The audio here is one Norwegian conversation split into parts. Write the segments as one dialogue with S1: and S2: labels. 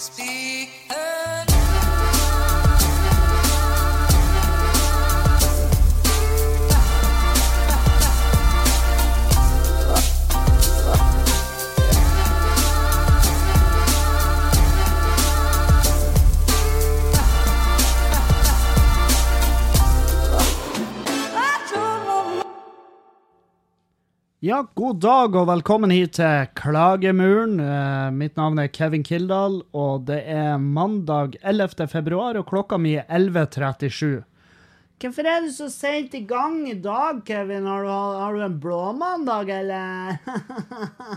S1: Speak. Ja, god dag og velkommen hit til Klagemuren. Eh, mitt navn er Kevin Kildahl, og det er mandag 11. februar, og klokka mi er 11.37. Hvorfor er du så seint i gang i dag, Kevin? Har du, har du en blåmandag, eller?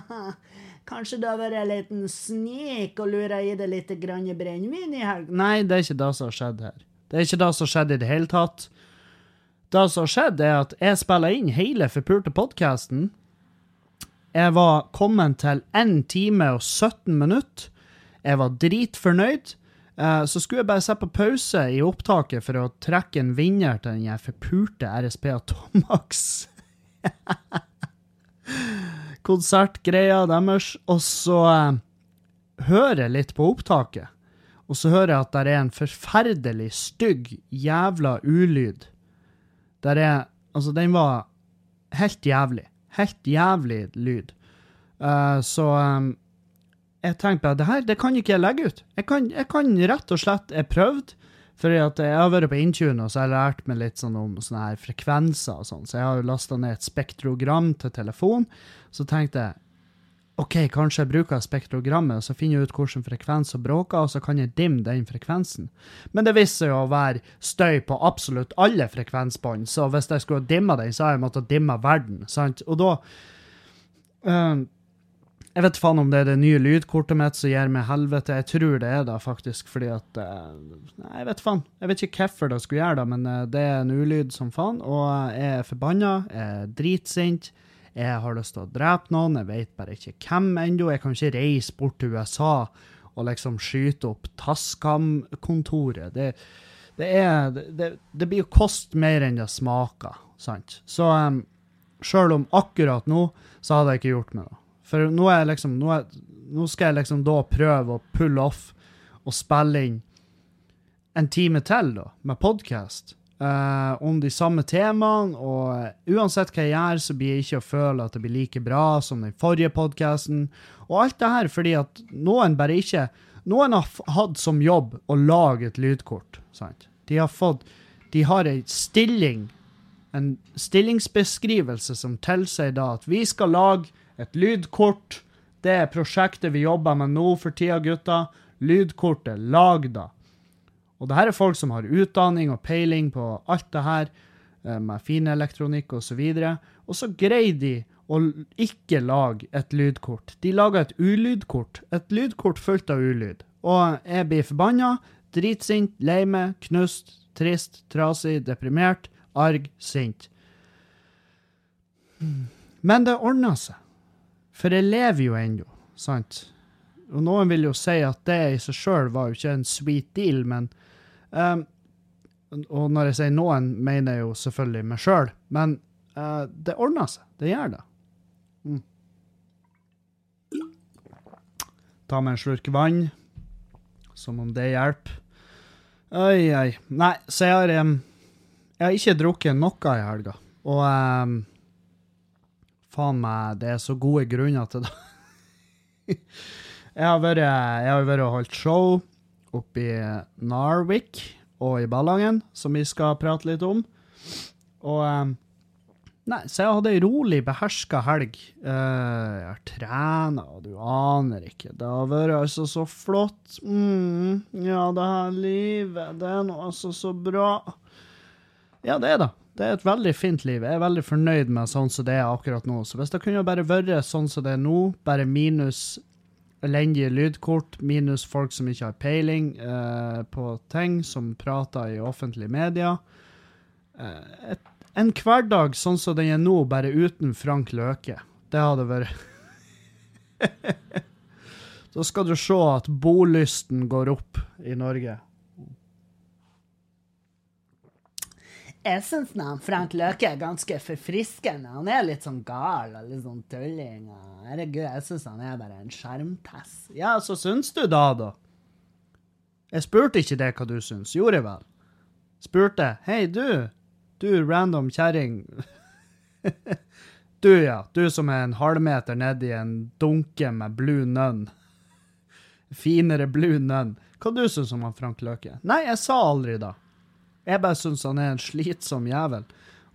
S1: Kanskje det har vært en liten snik og lurer i deg litt brennevin i helgen? Nei, det er ikke det som har skjedd her. Det er ikke det som har skjedd i det hele tatt. Det som har skjedd, er at jeg spiller inn hele forpulte podkasten. Jeg var kommet til 1 time og 17 minutter. Jeg var dritfornøyd. Eh, så skulle jeg bare se på pause i opptaket for å trekke en vinner til den forpulte RSP Atomax. Konsertgreia deres. Og så uh, hører jeg litt på opptaket. Og så hører jeg at det er en forferdelig stygg jævla ulyd der er Altså, den var helt jævlig. Helt jævlig lyd. Uh, så um, jeg tenkte at det her det kan ikke jeg legge ut. Jeg kan, jeg kan rett og slett Jeg prøvde, at jeg har vært på Intune og så har jeg lært meg litt sånn om sånne her frekvenser og sånn, så jeg har jo lasta ned et spektrogram til telefon. Så tenkte jeg OK, kanskje jeg bruker spektrogrammet, og så finner jeg ut hvilken frekvens som bråker, og så kan jeg dimme den frekvensen. Men det viste seg å være støy på absolutt alle frekvensbånd, så hvis jeg skulle dimma den, så hadde jeg måttet dimme verden, sant? Og da uh, Jeg vet faen om det er det nye lydkortet mitt som gir meg helvete. Jeg tror det er det, faktisk, fordi at Nei, jeg vet faen. Jeg vet ikke hvorfor det skulle gjøre det, men uh, det er en ulyd som faen, og jeg er forbanna, jeg er dritsint. Jeg har lyst til å drepe noen, jeg vet bare ikke hvem ennå. Jeg kan ikke reise bort til USA og liksom skyte opp Tascam-kontoret. Det, det, det, det, blir jo kost mer enn det smaker, sant. Så um, sjøl om akkurat nå, så hadde jeg ikke gjort meg noe. For nå, er liksom, nå, er, nå skal jeg liksom da prøve å pulle off og spille inn en time til da, med podkast uh, om de samme temaene, og uansett hva jeg gjør, så blir jeg ikke å føle at det blir like bra som den forrige podkasten. Og alt det her fordi at noen bare ikke Noen har hatt som jobb å lage et lydkort. Sant? De har fått De har ei stilling, en stillingsbeskrivelse som tilsier da at vi skal lage et lydkort. Det er prosjektet vi jobber med nå for tida, gutta. Lydkortet, lag da. Og det her er folk som har utdanning og peiling på alt det her, eh, med finelektronikk osv. Og, og så greier de å ikke lage et lydkort. De lager et ulydkort. Et lydkort fullt av ulyd. Og jeg blir forbanna, dritsint, lei meg, knust, trist, trasig, deprimert, arg, sint. Men det ordner seg. For jeg lever jo ennå, sant? Og noen vil jo si at det i seg sjøl var jo ikke en sweet deal, men Um, og når jeg sier noen, mener jeg jo selvfølgelig meg sjøl, men uh, det ordner seg. Det gjør det. Mm. Ta med en slurk vann, som om det hjelper. Oi, oi. Nei, så jeg har, um, jeg har ikke drukket noe i helga. Og um, faen meg, det er så gode grunner til det. jeg har vært, jeg har vært og holdt show oppe i Narvik og i Ballangen, som vi skal prate litt om. Og um, Nei, så jeg hadde ei rolig, beherska helg. Uh, jeg har trena, og du aner ikke. Det har vært altså så flott. Mm, ja, det her livet, det er nå altså så bra. Ja, det er det. Det er et veldig fint liv. Jeg er veldig fornøyd med sånn som det er akkurat nå. Så hvis det kunne bare vært sånn som det er nå, bare minus elendige lydkort, minus folk som ikke har peiling eh, på ting, som prater i offentlige medier. Eh, en hverdag sånn som den er nå, bare uten Frank Løke. Det hadde vært Da skal du se at bolysten går opp i Norge.
S2: Jeg syns Frank Løke er ganske forfriskende. Han er litt sånn gal og litt sånn tulling. Herregud, jeg syns han er bare en skjermtess.
S1: Ja, så syns du da, da? Jeg spurte ikke det hva du syns, gjorde jeg vel? Spurte Hei, du. Du random kjerring. du, ja. Du som er en halvmeter nedi en dunke med blue nun. Finere blue nun. Hva du syns om han Frank Løke? Nei, jeg sa aldri da. Jeg bare syns han er en slitsom jævel.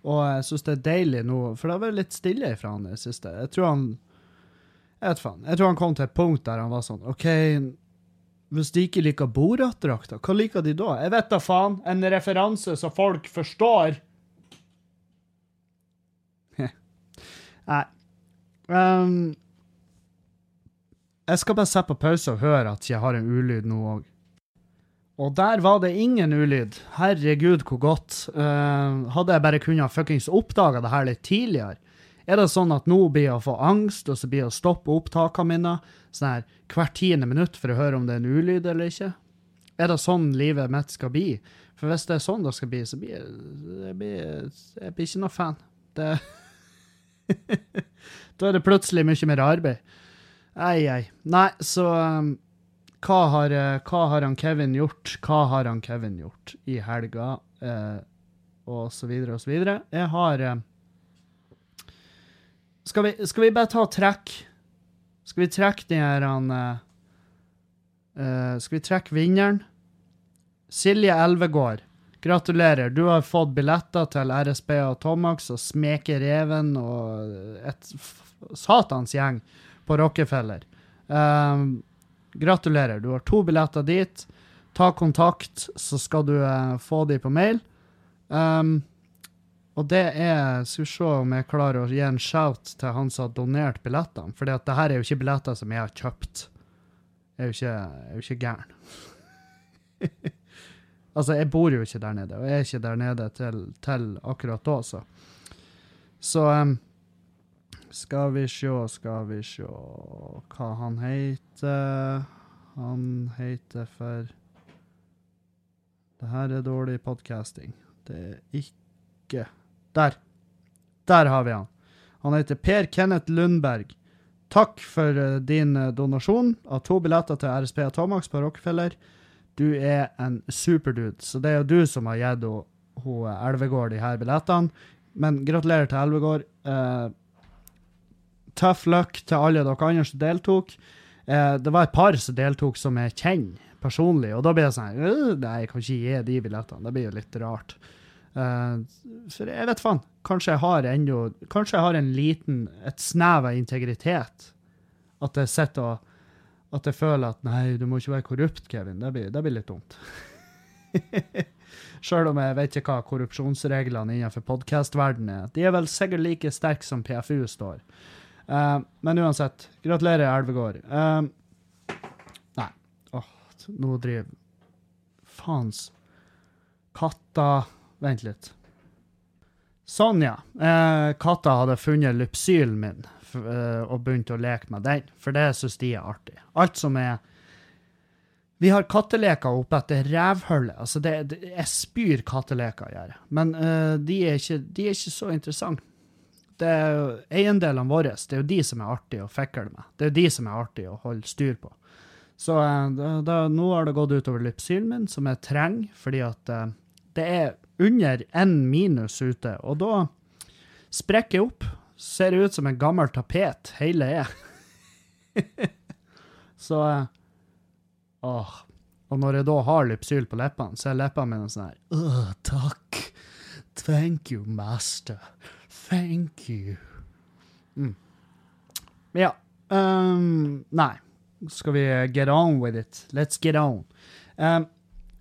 S1: Og jeg syns det er deilig nå, for det har vært litt stille fra han i det siste. Jeg tror han Jeg vet faen. Jeg tror han kom til et punkt der han var sånn OK, hvis de ikke liker Borat-drakta, hva liker de da? Jeg vet da faen. En referanse så folk forstår. Nei. Um, jeg skal bare sette på pause og høre at jeg har en ulyd nå òg. Og der var det ingen ulyd. Herregud, hvor godt. Uh, hadde jeg bare kunnet fuckings oppdaga det her litt tidligere. Er det sånn at nå blir jeg å få angst, og så blir jeg å stoppe opptakene mine sånn her hvert tiende minutt for å høre om det er en ulyd eller ikke? Er det sånn livet mitt skal bli? For hvis det er sånn det skal bli, så blir jeg, jeg, blir, jeg blir ikke noe fan. Det Da er det plutselig mye mer arbeid. Ei, ei. Nei, så um, hva, har, eh, hva har han Kevin gjort? Hva har han Kevin gjort i helga? Eh, og så videre og så videre. Jeg har eh, skal, vi, skal vi bare ta trekk? Skal vi trekke den her eh, eh, Skal vi trekke vinneren? Silje Elvegård. Gratulerer. Du har fått billetter til RSB og Tomax og Smeke Reven og et satans gjeng på Rockefeller. Um, gratulerer. Du har to billetter dit. Ta kontakt, så skal du eh, få de på mail. Um, og det er Skal vi se om jeg klarer å gi en shout til han som har donert billettene. For det her er jo ikke billetter som jeg har kjøpt. Jeg er jo ikke, jeg er jo ikke gæren. altså, jeg bor jo ikke der nede, og jeg er ikke der nede til, til akkurat da, så. Så em, skal vi se, skal vi se hva han heter. Han heter for Det her er dårlig podcasting. Det er ikke Der. Der har vi han. Han heter Per Kenneth Lundberg. Takk for eh, din eh, donasjon av to billetter til RSP og Tomax på Rockefeller. Du er en superdude, så det er jo du som har gitt Elvegård de her billettene. Men gratulerer til Elvegård. Eh, tough luck til alle dere andre som deltok. Eh, det var et par som deltok som jeg kjenner personlig, og da blir jeg sånn «Øh, Nei, jeg kan ikke gi de billettene. Det blir jo litt rart. Eh, for jeg vet faen. Kanskje jeg har ennå Kanskje jeg har en liten et snev av integritet. At jeg sitter og At jeg føler at nei, du må ikke være korrupt, Kevin. Det blir, det blir litt dumt. Sjøl om jeg vet ikke hva korrupsjonsreglene innenfor podkastverdenen er. De er vel sikkert like sterke som PFU står. Eh, men uansett, gratulerer, Elvegård. Uh, nei, åh, nå driver Faens Katta Vent litt. Sånn, ja. Uh, katta hadde funnet lypsylen min eh, og begynt å leke med den, for det syns de er artig. Alt som er Vi har katteleker oppe etter rævhullet. Altså, det, det, jeg spyr katteleker, å jeg. Men uh, de, er ikke, de er ikke så interessante. Det er jo eiendelene våre, det er jo de som er artige å fikle med. Det er jo de som er artige å holde styr på. Så eh, da, da, nå har det gått utover lypsylen min, som jeg trenger, fordi at uh, det er under én minus ute, og da sprekker jeg opp. Ser ut som en gammel tapet, hele jeg. Så uh, Åh. Og når jeg da har Lypsyl på leppene, så er leppene mine sånn her Åh, takk. Thank you, master. Thank you. Mm. Ja. Um, nei. Skal vi get on with it? Let's get on. Um,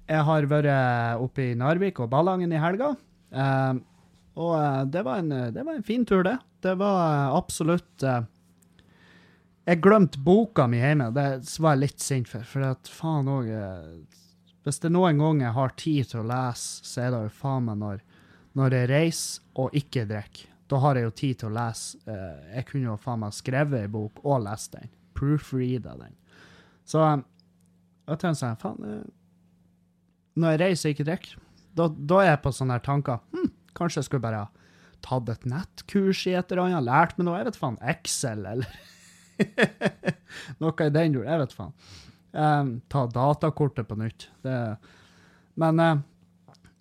S1: jeg har vært oppe i Narvik og Ballangen i helga. Um, og eh, det var, en, det var en fin tur, det. Det var eh, absolutt uh, Jeg glemte boka mi hjemme. Det var jeg litt sint for. For at faen òg Hvis det noen gang jeg har tid til å lese, så er det jo faen meg når, når jeg reiser og ikke drikker. Da har jeg jo tid til å lese. Eh, Jeg kunne jo faen meg skrevet ei bok og lest den. Proofreada den. Så eh, jeg tenkte sånn Faen, eh, når jeg reiser ikke drikker, da, da er jeg på sånne her tanker. Hm, kanskje jeg skulle bare tatt et nettkurs i et eller annet, lært meg noe, jeg vet faen, Excel eller noe i den duren, jeg vet faen. Um, ta datakortet på nytt. Det, men uh,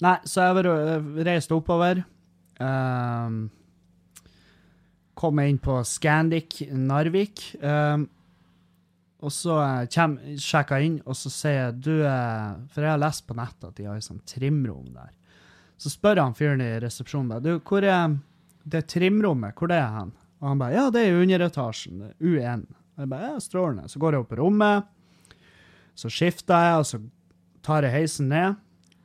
S1: Nei, så jeg har reist oppover. Eh, kom inn på Scandic Narvik. Um, og så eh, sjekker jeg inn, og så sier jeg du er, For jeg har lest på nettet at de har et sånt trimrom der. Så spør han fyren i resepsjonen du, hvor er det trimrommet, hvor det er hen? Og han bare, ja, det er i underetasjen, er U1. Og jeg bare, ja, strålende. Så går jeg opp på rommet, så skifter jeg, og så tar jeg heisen ned,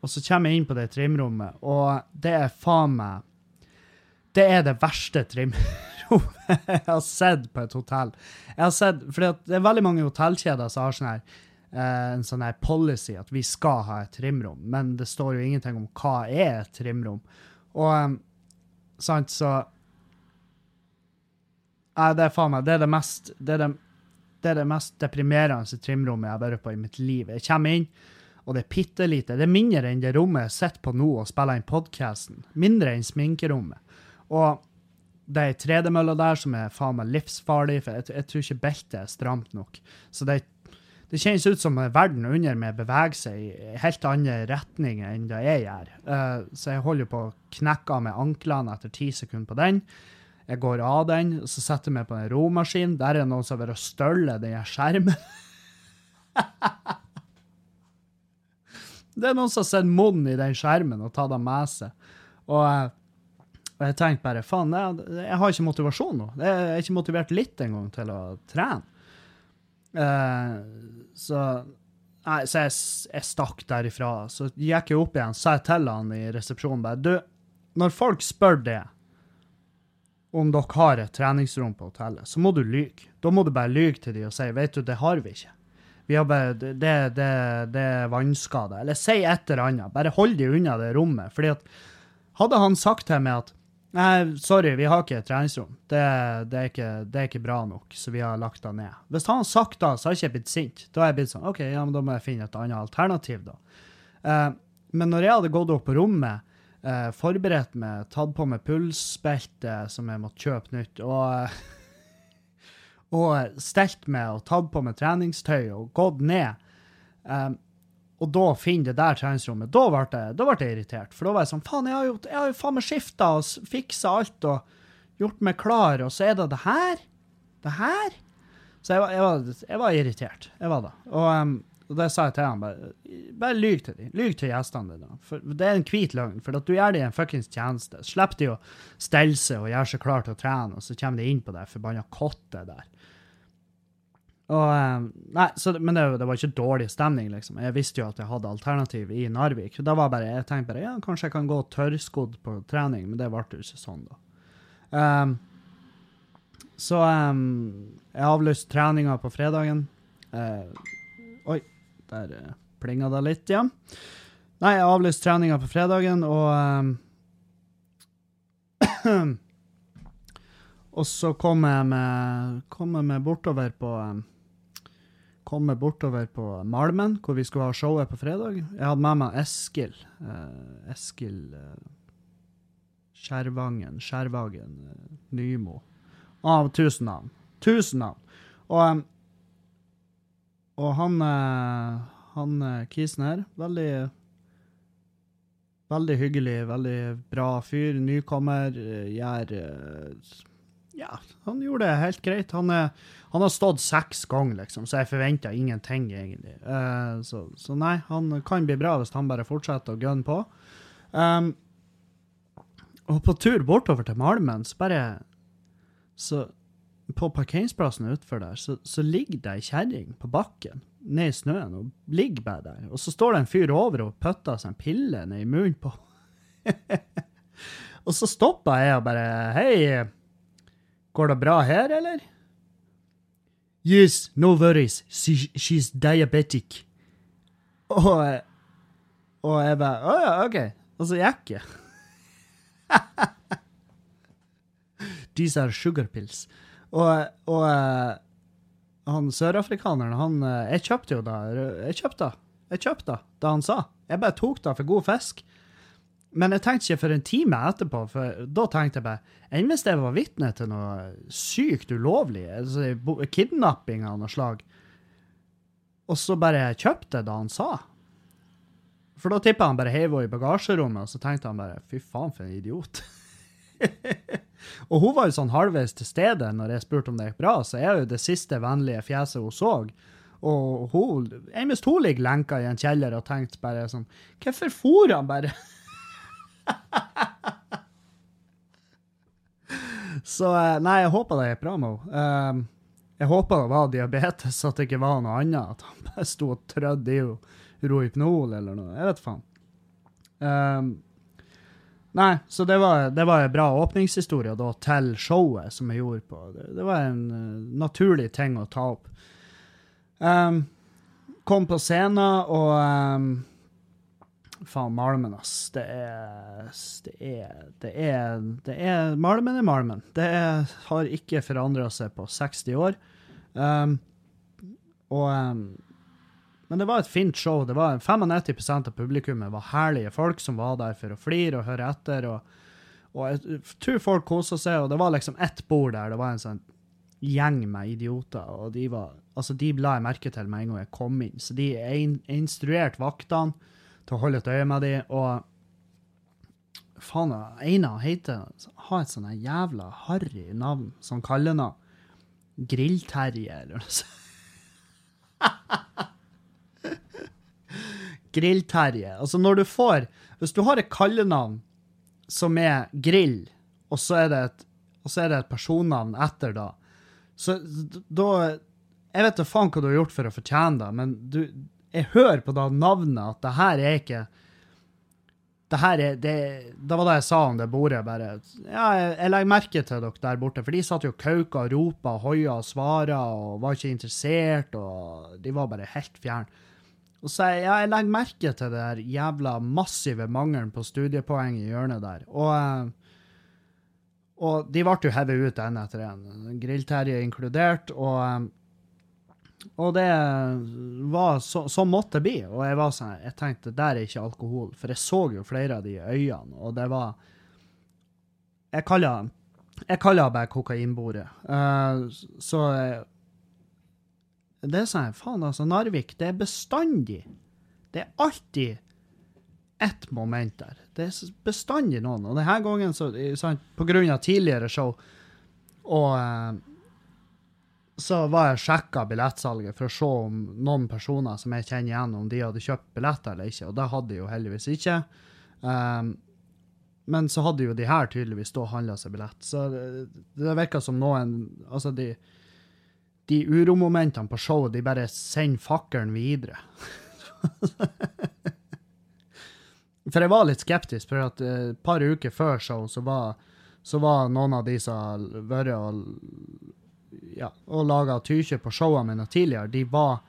S1: og så kommer jeg inn på det trimrommet, og det er faen meg, det er det verste jeg har sett på et hotell. Jeg har sett, fordi det er veldig mange hotellkjeder som har sånn her, eh, en sånn her policy at vi skal ha et trimrom, men det står jo ingenting om hva er et trimrom. Og em, sant, så Nei, det er faen meg Det er det mest Det er det, det, er det mest deprimerende trimrommet jeg har vært på i mitt liv. Jeg kommer inn, og det er bitte lite. Det er mindre enn det rommet jeg sitter på nå og spiller inn podkasten. Mindre enn sminkerommet. Og det er ei tredemølle der som er faen meg livsfarlig, for jeg, jeg tror ikke beltet er stramt nok. Så det, det kjennes ut som verden under meg beveger seg i helt andre retninger enn det jeg gjør. Uh, så jeg holder på å knekke av med anklene etter ti sekunder på den. Jeg går av den, og så setter jeg meg på en romaskin. Der er det noen som og stølet den skjermen. det er noen som har sett munnen i den skjermen og tatt den med seg. Og, eh, og jeg tenkte bare, faen, jeg, jeg har ikke motivasjon nå. Jeg er ikke motivert litt engang til å trene. Uh, så nei, så jeg, jeg stakk derifra. Så gikk jeg opp igjen, sa jeg til han i resepsjonen bare, du, når folk spør det, om dere har et treningsrom på hotellet, så må du lyge. Da må du bare lyge til dem og si, vet du, det har vi ikke. Vi har bare, det, det, det er vannskader. Eller si et eller annet. Bare hold de unna det rommet. Fordi at hadde han sagt til meg at Nei, sorry, vi har ikke et treningsrom. Det, det, er ikke, det er ikke bra nok, så vi har lagt det ned. Hvis han hadde sagt det, så hadde jeg ikke blitt sint. Da hadde jeg blitt sånn OK, ja, men da må jeg finne et annet alternativ, da. Eh, men når jeg hadde gått opp på rommet, eh, forberedt meg, tatt på meg pulsbelte som jeg måtte kjøpe nytt, og, og stelt meg og tatt på meg treningstøy og gått ned, eh, og da finne det der treningsrommet, da ble, jeg, da ble jeg irritert. For da var jeg sånn, faen, jeg har jo, jeg har jo faen meg skifta og fiksa alt og gjort meg klar, og så er det det her? Det her? Så jeg var, jeg var, jeg var irritert. Jeg var det. Og, um, og det sa jeg til han, bare, bare lyg til dem. Lyg til gjestene dine. For det er en hvit løgn, for at du gjør dem en fuckings tjeneste. Slipp de å stelle seg og gjøre seg klar til å trene, og så kommer de inn på det forbanna kottet der. Og, eh, nei, så, men det, det var ikke dårlig stemning, liksom. Jeg visste jo at jeg hadde alternativ i Narvik. Da var bare, Jeg tenkte bare ja, kanskje jeg kan gå tørrskodd på trening, men det ble jo ikke sånn, da. Um, så um, jeg avlyste treninga på fredagen. Uh, oi, der uh, plinga det litt, ja. Nei, jeg avlyste treninga på fredagen, og um, Og så kom jeg med, kom jeg med bortover på um, Kom jeg bortover på Malmen, hvor vi skulle ha showet på fredag. Jeg hadde med meg Eskil. eh, Eskil eh, Skjervangen, Skjervagen, eh, Nymo. Av tusen navn. Tusen navn. Og, um, og han, eh, han eh, kisen her, veldig Veldig hyggelig, veldig bra fyr. Nykommer. eh, Gjør eh, Ja, han gjorde det helt greit. Han, er, han har stått seks ganger, liksom, så jeg forventa ingenting, egentlig. Uh, så, så nei, han kan bli bra hvis han bare fortsetter å gunne på. Um, og på tur bortover til Malmen, så bare Så på parkeringsplassen utenfor der, så, så ligger det ei kjerring på bakken, ned i snøen, og ligger bare der. Og så står det en fyr over og putter seg en pille ned i munnen på Og så stopper jeg og bare Hei, går det bra her, eller? Yes, no worries. She, she's diabetic. Og, og jeg bare Å ja, OK. Og så gikk jeg. These are sugar pills. Og, og han sørafrikaneren, han eh, Jeg kjøpte jo da Jeg kjøpte da. Jeg kjøpte da, da han sa. Jeg bare tok det for god fisk. Men jeg tenkte ikke for en time etterpå, for da tenkte jeg bare Enn hvis jeg var vitne til noe sykt ulovlig, altså kidnapping av noe slag? og så bare kjøpte jeg det han sa. For da tippa han bare heiv henne i bagasjerommet, og så tenkte han bare fy faen, for en idiot. og hun var jo sånn halvveis til stede når jeg spurte om det gikk bra, så er jo det siste vennlige fjeset hun så. Og hun, eneste hun ligger lenka i en kjeller og tenkte bare sånn Hvorfor for han bare? så eh, nei, jeg håper det gikk bra med henne. Um, jeg håper det var diabetes, at det ikke var noe annet. At han bare sto og trødde i Rohypnol eller noe. Jeg vet faen. Um, nei, så det var, det var en bra åpningshistorie da, til showet som jeg gjorde på. Det, det var en uh, naturlig ting å ta opp. Um, kom på scenen, og um, Faen, Malmen, ass. Det er Det er Det er, det er Malmen er Malmen. Det er, har ikke forandra seg på 60 år. Um, og um, Men det var et fint show. Det var 95% av publikummet var herlige folk som var der for å flire og høre etter. Og, og jeg tror folk kosa seg, og det var liksom ett bord der. Det var en sånn gjeng med idioter, og de var Altså, de la jeg merke til med en gang jeg kom inn. Så de instruerte instruert vaktene til å holde et øye med dem, og faen, Eina heter Har et sånt jævla harry navn, sånn kallenavn. Grillterje, eller noe sånt. Grillterje. Altså, når du får Hvis du har et kallenavn som er grill, og så er det et, er det et personnavn etter da, så da Jeg vet da faen hva du har gjort for å fortjene det, men du, jeg hører på da navnet at det her er ikke det her er, det, det var det jeg sa om det bordet. bare, ja, jeg, legger merke til dere der borte, for de satt jo kauka og ropa og hoia og svara og var ikke interessert, og de var bare helt fjerne. Og så jeg, ja, jeg legger merke til det der jævla massive mangelen på studiepoeng i hjørnet der. Og, eh, og de ble jo hevet ut en etter en, Grillterje inkludert. og eh, og det var så, så måtte det bli. Og jeg var sånn, jeg tenkte der er ikke alkohol, for jeg så jo flere av de øynene, og det var Jeg kaller jeg kaller det bare kokainbordet. Uh, så Det er sånn Faen, altså, Narvik, det er bestandig. Det er alltid ett moment der. Det er bestandig noen. Og denne gangen, så, sant, på grunn av tidligere show og uh, så var jeg sjekka billettsalget for å se om noen personer som jeg kjenner igjen, om de hadde kjøpt billetter eller ikke, og det hadde de jo heldigvis ikke. Um, men så hadde jo de her tydeligvis da handla seg billett. Så det, det virka som noen Altså, de, de uromomentene på showet, de bare sender fakkelen videre. for jeg var litt skeptisk, for et par uker før show så var, så var noen av de som har vært og ja, og laga tykje på showene mine tidligere, de var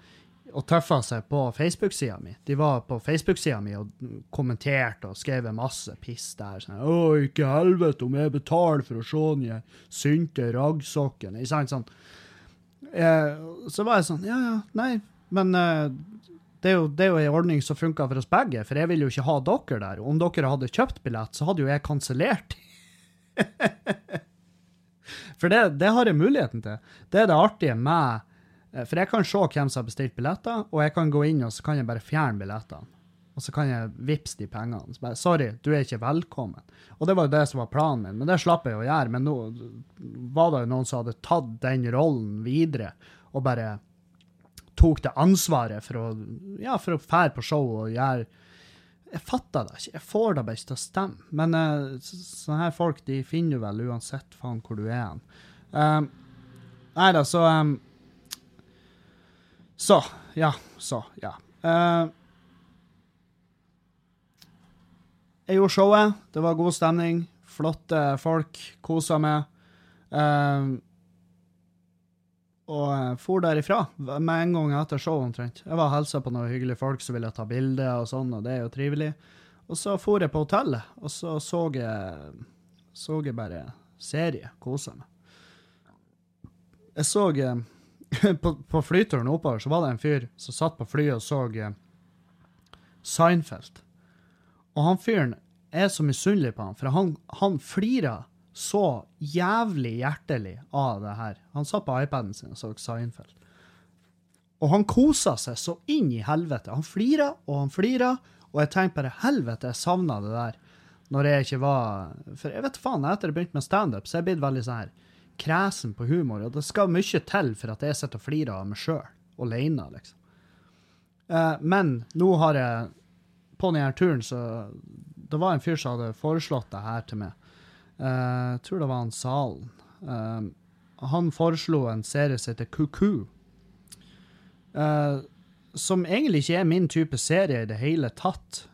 S1: og tøffa seg på Facebook-sida mi. De var på Facebook-sida mi og kommenterte og skrev masse piss der. Sånn, 'Å, ikke helvete om jeg betaler for å se den synte raggsokken.' Ikke sant? Sånn. Eh, så var jeg sånn Ja, ja, nei, men eh, det er jo, det er jo en ordning som funka for oss begge, for jeg vil jo ikke ha dere der. Om dere hadde kjøpt billett, så hadde jo jeg kansellert. For det, det, har jeg muligheten til. Det er det artige med eh, For jeg kan se hvem som har bestilt billetter, og jeg kan gå inn og så kan jeg bare fjerne billettene. Og så kan jeg vippse de pengene. Så bare, Sorry, du er ikke velkommen. Og det var jo det som var planen min, men det slapp jeg å gjøre. Men nå var det jo noen som hadde tatt den rollen videre, og bare tok det ansvaret for å ja, for å fære på show og gjøre jeg fatter det ikke. Jeg får det bare ikke til å stemme. Men uh, sånne her folk de finner du vel uansett faen hvor du er. Um, nei da, så um, Så. Ja. Så. Ja. Uh, jeg gjorde showet. Det var god stemning. Flotte folk. Kosa meg. Uh, og uh, for derifra med en gang etter showet omtrent. Jeg var og hilsa på noen hyggelige folk som ville ta bilde, og sånn, og det er jo trivelig. Og så for jeg på hotellet, og så så jeg, så jeg bare serie. Kosa meg. Jeg så uh, på, på, flyturen oppover så var det en fyr som satt på flyet og så uh, Seinfeld. Og han fyren er så misunnelig på han, for han, han flirer så jævlig hjertelig av det her. Han satt på iPaden sin og så Seinfeld. Og han kosa seg så inn i helvete. Han flira og han flira, og jeg tenkte bare helvete, jeg savna det der. Når jeg ikke var For jeg vet faen, etter jeg begynte med standup, så er jeg blitt veldig sånn her kresen på humor. Og det skal mye til for at jeg sitter og flirer av meg sjøl, alene, liksom. Eh, men nå har jeg På denne turen, så Det var en fyr som hadde foreslått det her til meg. Eh, jeg tror det var han Salen. Eh, han foreslo en serie som heter Kuku. Eh, som egentlig ikke er min type serie i det hele tatt.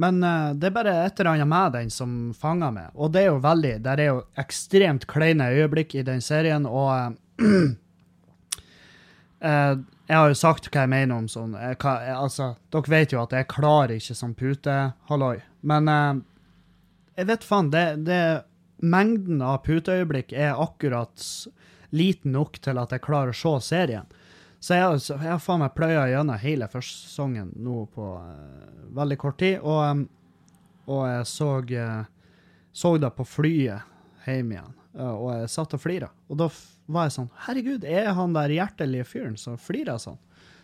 S1: Men eh, det er bare et eller annet med den som fanger meg. Og det er jo veldig Det er jo ekstremt kleine øyeblikk i den serien, og eh, eh, Jeg har jo sagt hva jeg mener om sånn jeg, hva, jeg, Altså, dere vet jo at jeg klarer ikke sånn putehalloi. Men eh, jeg vet faen, det, det Mengden av puteøyeblikk er akkurat liten nok til at jeg klarer å se serien. Så jeg, har- faen meg pløya gjennom hele første sesongen nå på uh, veldig kort tid, og, og jeg så, uh, så det på flyet hjem igjen, uh, og jeg satt og flira. Og da var jeg sånn Herregud, er han der hjertelige fyren som flirer sånn?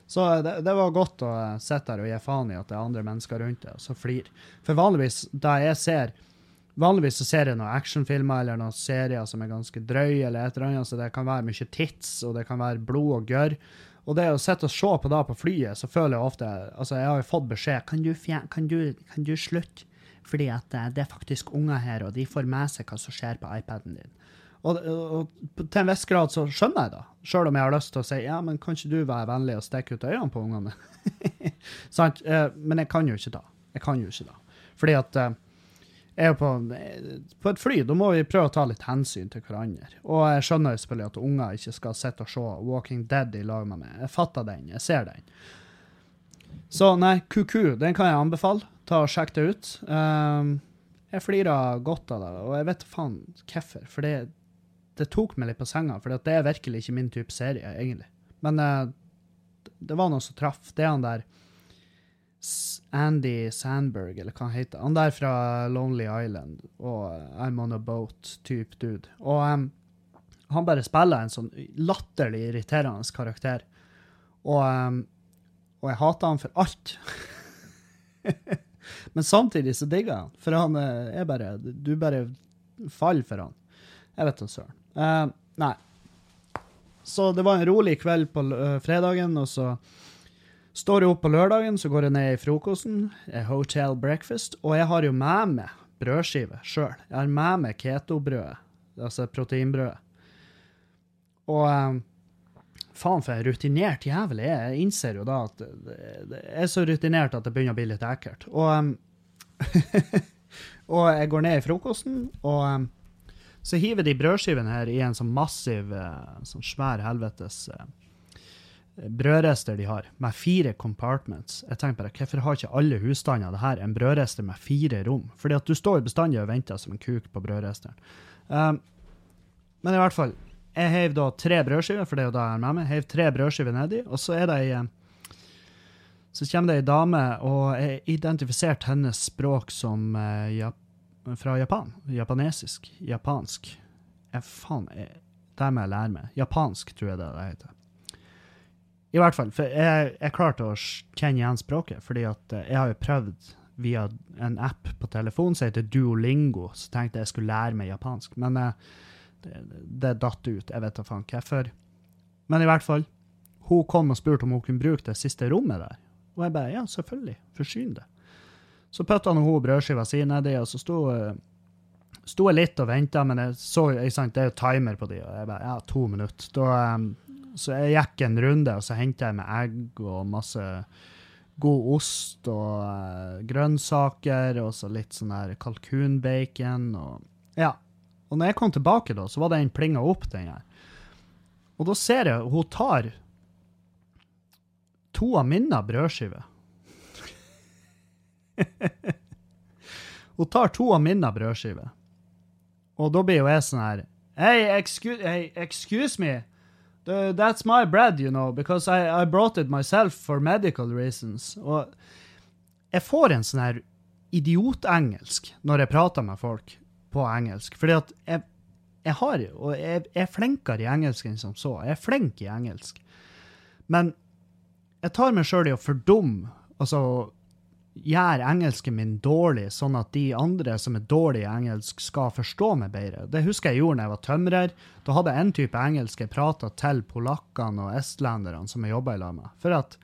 S1: Så det, det var godt å sitte der og gi faen i at det er andre mennesker rundt deg, og så flir. For vanligvis, da jeg ser Vanligvis så ser jeg noen actionfilmer eller noen serier som er ganske drøye, eller et eller annet, så det kan være mye tits, og det kan være blod og gørr. Og det å sitte og se på det på flyet, så føler jeg ofte Altså, jeg har jo fått beskjed Kan du, kan du, kan du slutte? Fordi at eh, det er faktisk unger her, og de får med seg hva som skjer på iPaden din. Og, og, og til en viss grad så skjønner jeg det, sjøl om jeg har lyst til å si ja, men kan ikke du være vennlig og stikke ut øynene på ungene? Sant? Eh, Men jeg kan jo ikke da. Jeg kan jo ikke da. Fordi at eh, er jo på, på et fly, da må vi prøve å ta litt hensyn til hverandre. Og jeg skjønner jo selvfølgelig at unger ikke skal sitte og se Walking Dead i lag med meg. Jeg fatter den, jeg ser den. Så nei, QQ, den kan jeg anbefale. Ta og Sjekk det ut. Um, jeg flirer godt av det, og jeg vet faen hvorfor. For det, det tok meg litt på senga, for det er virkelig ikke min type serie, egentlig. Men uh, det var noe som traff. Det er han der Andy Sandberg, eller hva han heter. Han der fra Lonely Island og eh, I'm on a boat-type dude. Og um, han bare spiller en sånn latterlig irriterende karakter. Og, um, og jeg hater han for alt. Men samtidig så digger jeg han, for han eh, er bare Du bare faller for han. Jeg vet da søren. Uh, nei. Så det var en rolig kveld på uh, fredagen, og så Står jeg opp på lørdagen, så går jeg ned i frokosten, hotel breakfast, og jeg har jo med meg brødskive sjøl. Jeg har med meg ketobrødet, altså proteinbrødet. Og eh, faen for en rutinert jævel jeg er. Jeg innser jo da at det er så rutinert at det begynner å bli litt ekkelt. Og, eh, og jeg går ned i frokosten, og eh, så hiver de brødskivene her i en sånn massiv, sånn svær helvetes brødrester de har, med fire compartments. Jeg tenker bare, Hvorfor har ikke alle husstander det her en brødrester med fire rom? Fordi at du står bestandig og venter som en kuk på brødresteren. Um, men i hvert fall, jeg heiv da tre brødskiver, for det er jo da jeg er med meg. Heiv tre brødskiver nedi, og så er det ei eh, Så kommer det ei dame, og jeg identifiserte hennes språk som uh, jap fra Japan. Japanesisk. Japansk. Jeg faen, jeg, det må jeg lære meg. Japansk, tror jeg det det heter. I hvert fall, for jeg, jeg klarte å kjenne igjen språket, fordi at eh, jeg har jo prøvd via en app på telefonen som heter Duolingo, så tenkte jeg skulle lære meg japansk. Men eh, det, det datt ut. Jeg vet da faen hvorfor. Men i hvert fall, hun kom og spurte om hun kunne bruke det siste rommet der. Og jeg bare ja, selvfølgelig, forsyn det. Så putta hun brødskiva si nedi, og så sto, eh, sto jeg litt og venta, men jeg så, ikke sant, det er jo timer på de, og jeg bare ja, to minutter. Da, eh, så jeg gikk en runde, og så henta jeg med egg og masse god ost og uh, grønnsaker, og så litt sånn her kalkunbacon og Ja. Og når jeg kom tilbake, da, så var den plinga opp, den her. Og da ser jeg hun tar to av mine brødskiver. hun tar to av mine brødskiver. Og da blir jo jeg sånn her Hei, excuse, hey, excuse me. The, that's my bread, you know, because I, I brought it myself for medical reasons. Og jeg får en sånn her idiotengelsk når jeg prater med folk på engelsk. Fordi at jeg, jeg har Og jeg, jeg er flinkere i engelsk enn som så. Jeg er flink i engelsk. Men jeg tar meg sjøl i å fordumme, altså gjøre engelsken min dårlig, sånn at de andre som er dårlige i engelsk, skal forstå meg bedre. Det husker jeg gjorde da jeg var tømrer. Da hadde jeg en type engelsk jeg prata til polakkene og estlenderne som jeg jobba i lag med. For at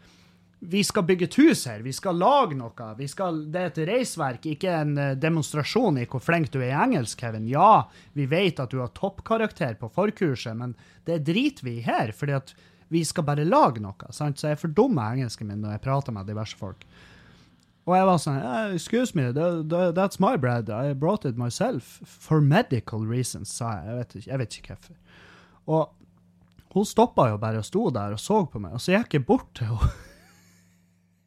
S1: vi skal bygge et hus her, vi skal lage noe. Skal, det er et reisverk, ikke en eh, demonstrasjon i hvor flink du er i engelsk, Kevin. Ja, vi vet at du har toppkarakter på forkurset, men det driter vi i her, fordi at vi skal bare lage noe. Sant? Så jeg fordummer engelsken min når jeg prater med diverse folk. Og jeg var sånn "Eh, Excuse me, that, that- that's my bread. I brought it myself. For medical reasons, sa jeg. Jeg vet ikke, jeg vet ikke hvorfor. Og hun stoppa jo bare og sto der og så på meg, og så gikk jeg bort til henne.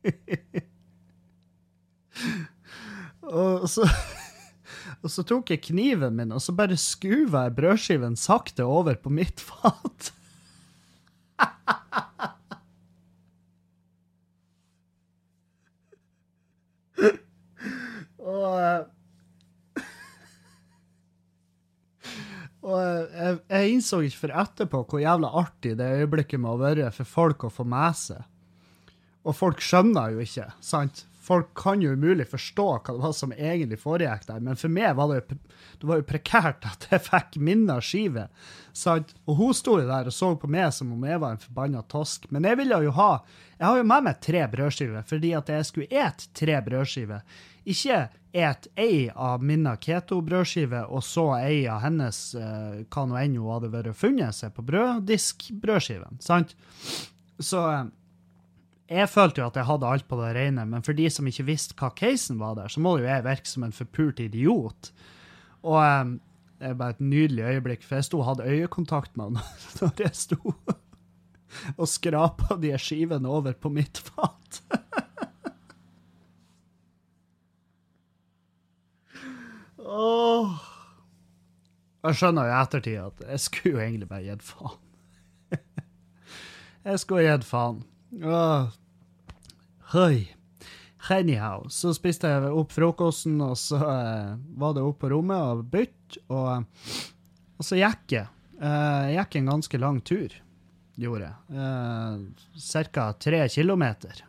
S1: og så og så tok jeg kniven min, og så bare skuva jeg brødskiven sakte over på mitt fat. Og eh, Og eh, jeg, jeg innså ikke for etterpå hvor jævla artig det øyeblikket må være for folk å få med seg. Og folk skjønner jo ikke, sant? Folk kan jo umulig forstå hva det var som egentlig foregikk der, men for meg var det jo, det var jo prekært at jeg fikk minne av skive. Sant? Og hun sto jo der og så på meg som om jeg var en forbanna tosk. Men jeg ville jo ha Jeg har jo med meg tre brødskiver fordi at jeg skulle et tre brødskiver. Ikke et ei av mine keto-brødskiver og så ei av hennes, eh, hva nå enn hun hadde vært funnet seg på brøddisk-brødskiven. Sant? Så eh, jeg følte jo at jeg hadde alt på det rene, men for de som ikke visste hva casen var der, så må jo jeg virke som en forpult idiot. Og eh, det er bare et nydelig øyeblikk, for jeg sto og hadde øyekontakt med han når jeg sto og skrapa de skivene over på mitt fat. Åh. Jeg skjønner jo i ettertid at jeg skulle jo egentlig bare gitt faen. jeg skulle gitt faen. Høy. Anyhow, så spiste jeg opp frokosten, og så eh, var det opp på rommet og bytt, og, og så gikk jeg. Eh, jeg gikk en ganske lang tur, gjorde jeg. Eh, Ca. tre kilometer.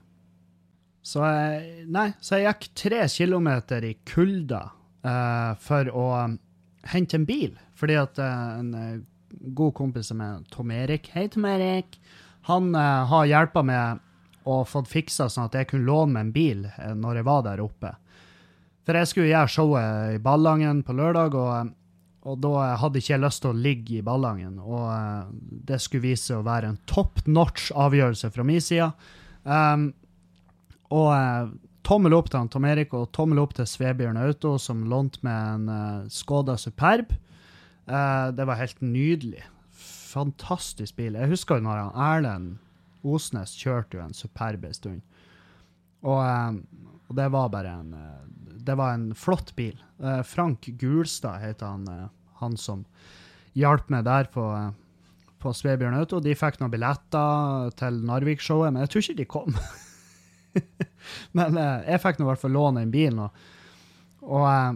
S1: Så jeg, nei, så jeg gikk tre kilometer i kulda eh, for å hente en bil. Fordi at eh, en eh, god kompis er Tom Erik, hei Tom Erik, han eh, har hjelpa meg og fått fiksa sånn at jeg kunne låne meg en bil når jeg var der oppe. For jeg skulle gjøre showet i Ballangen på lørdag, og, og da hadde ikke jeg lyst til å ligge i Ballangen. Og det skulle vise seg å være en top notch avgjørelse fra min side. Um, og tommel opp til han Tom Erik, og tommel opp til Svebjørn Auto, som lånte meg en uh, Skoda Superb. Uh, det var helt nydelig. Fantastisk bil. Jeg husker jo når han Erlend Osnes kjørte jo en Superb en stund. Og, uh, og det var bare en Det var en flott bil. Frank Gulstad heter han, han som hjalp meg der på, på Svebjørn Auto. De fikk noen billetter til Narvik-showet, men jeg tror ikke de kom. men eh, jeg fikk nå i hvert fall låne den bilen. Og, og eh,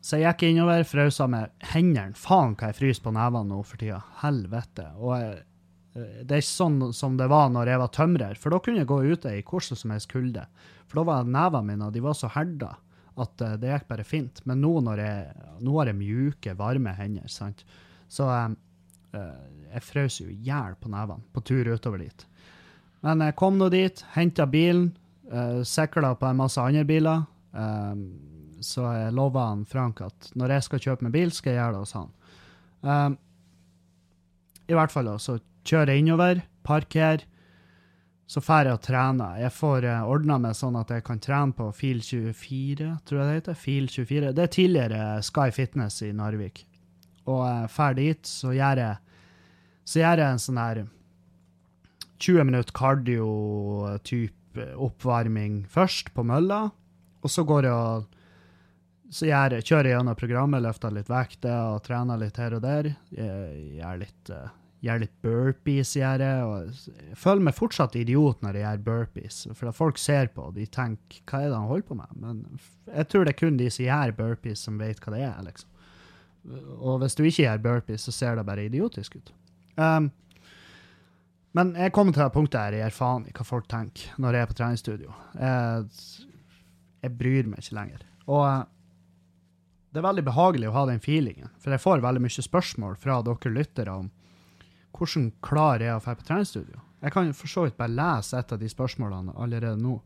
S1: så jeg gikk innover, frøsa med hendene. Faen hva jeg fryser på nevene nå for tida. Helvete. Og jeg, eh, det er ikke sånn som det var når jeg var tømrer, for da kunne jeg gå ute i hvordan som helst kulde. For da var nevene mine de var så herda at eh, det gikk bare fint. Men nå, når jeg, nå har jeg mjuke, varme hender, sant? så eh, eh, jeg frøs jo i hjel på nevene på tur utover dit. Men jeg kom nå dit, henta bilen, uh, sikla på en masse andre biler. eh, så jeg lova han Frank at når jeg skal kjøpe meg bil, skal jeg gjøre det hos han. Um, I hvert fall så kjører jeg innover, parker, så drar jeg og trener. Jeg får uh, ordna meg sånn at jeg kan trene på Fil 24, tror jeg det heter. Fil 24. Det er tidligere Sky Fitness i Narvik. Og uh, dit, så gjør jeg, så gjør jeg en sånn her 20 minutter cardio-type oppvarming først på mølla, og så går jeg og så jeg- kjører jeg gjennom programmet, løfter litt vekter og trener litt her og der. Jeg gjør litt, eh, gjør litt burpees, gjør jeg. Og jeg føler meg fortsatt idiot når jeg gjør burpees. For folk ser på og de tenker hva er det han holder på med? Men jeg tror det er kun de som gjør burpees, som vet hva det er. liksom. Og hvis du ikke gjør burpees, så ser det bare idiotisk ut. Um, Men jeg kommer til det punktet her jeg gir faen i hva folk tenker når jeg er på treningsstudio. Jeg, jeg bryr meg ikke lenger. Og eh, det er veldig behagelig å ha den feelingen, for jeg får veldig mye spørsmål fra dere lyttere om hvordan klarer jeg å dra på treningsstudio. Jeg kan for så vidt bare lese et av de spørsmålene allerede nå.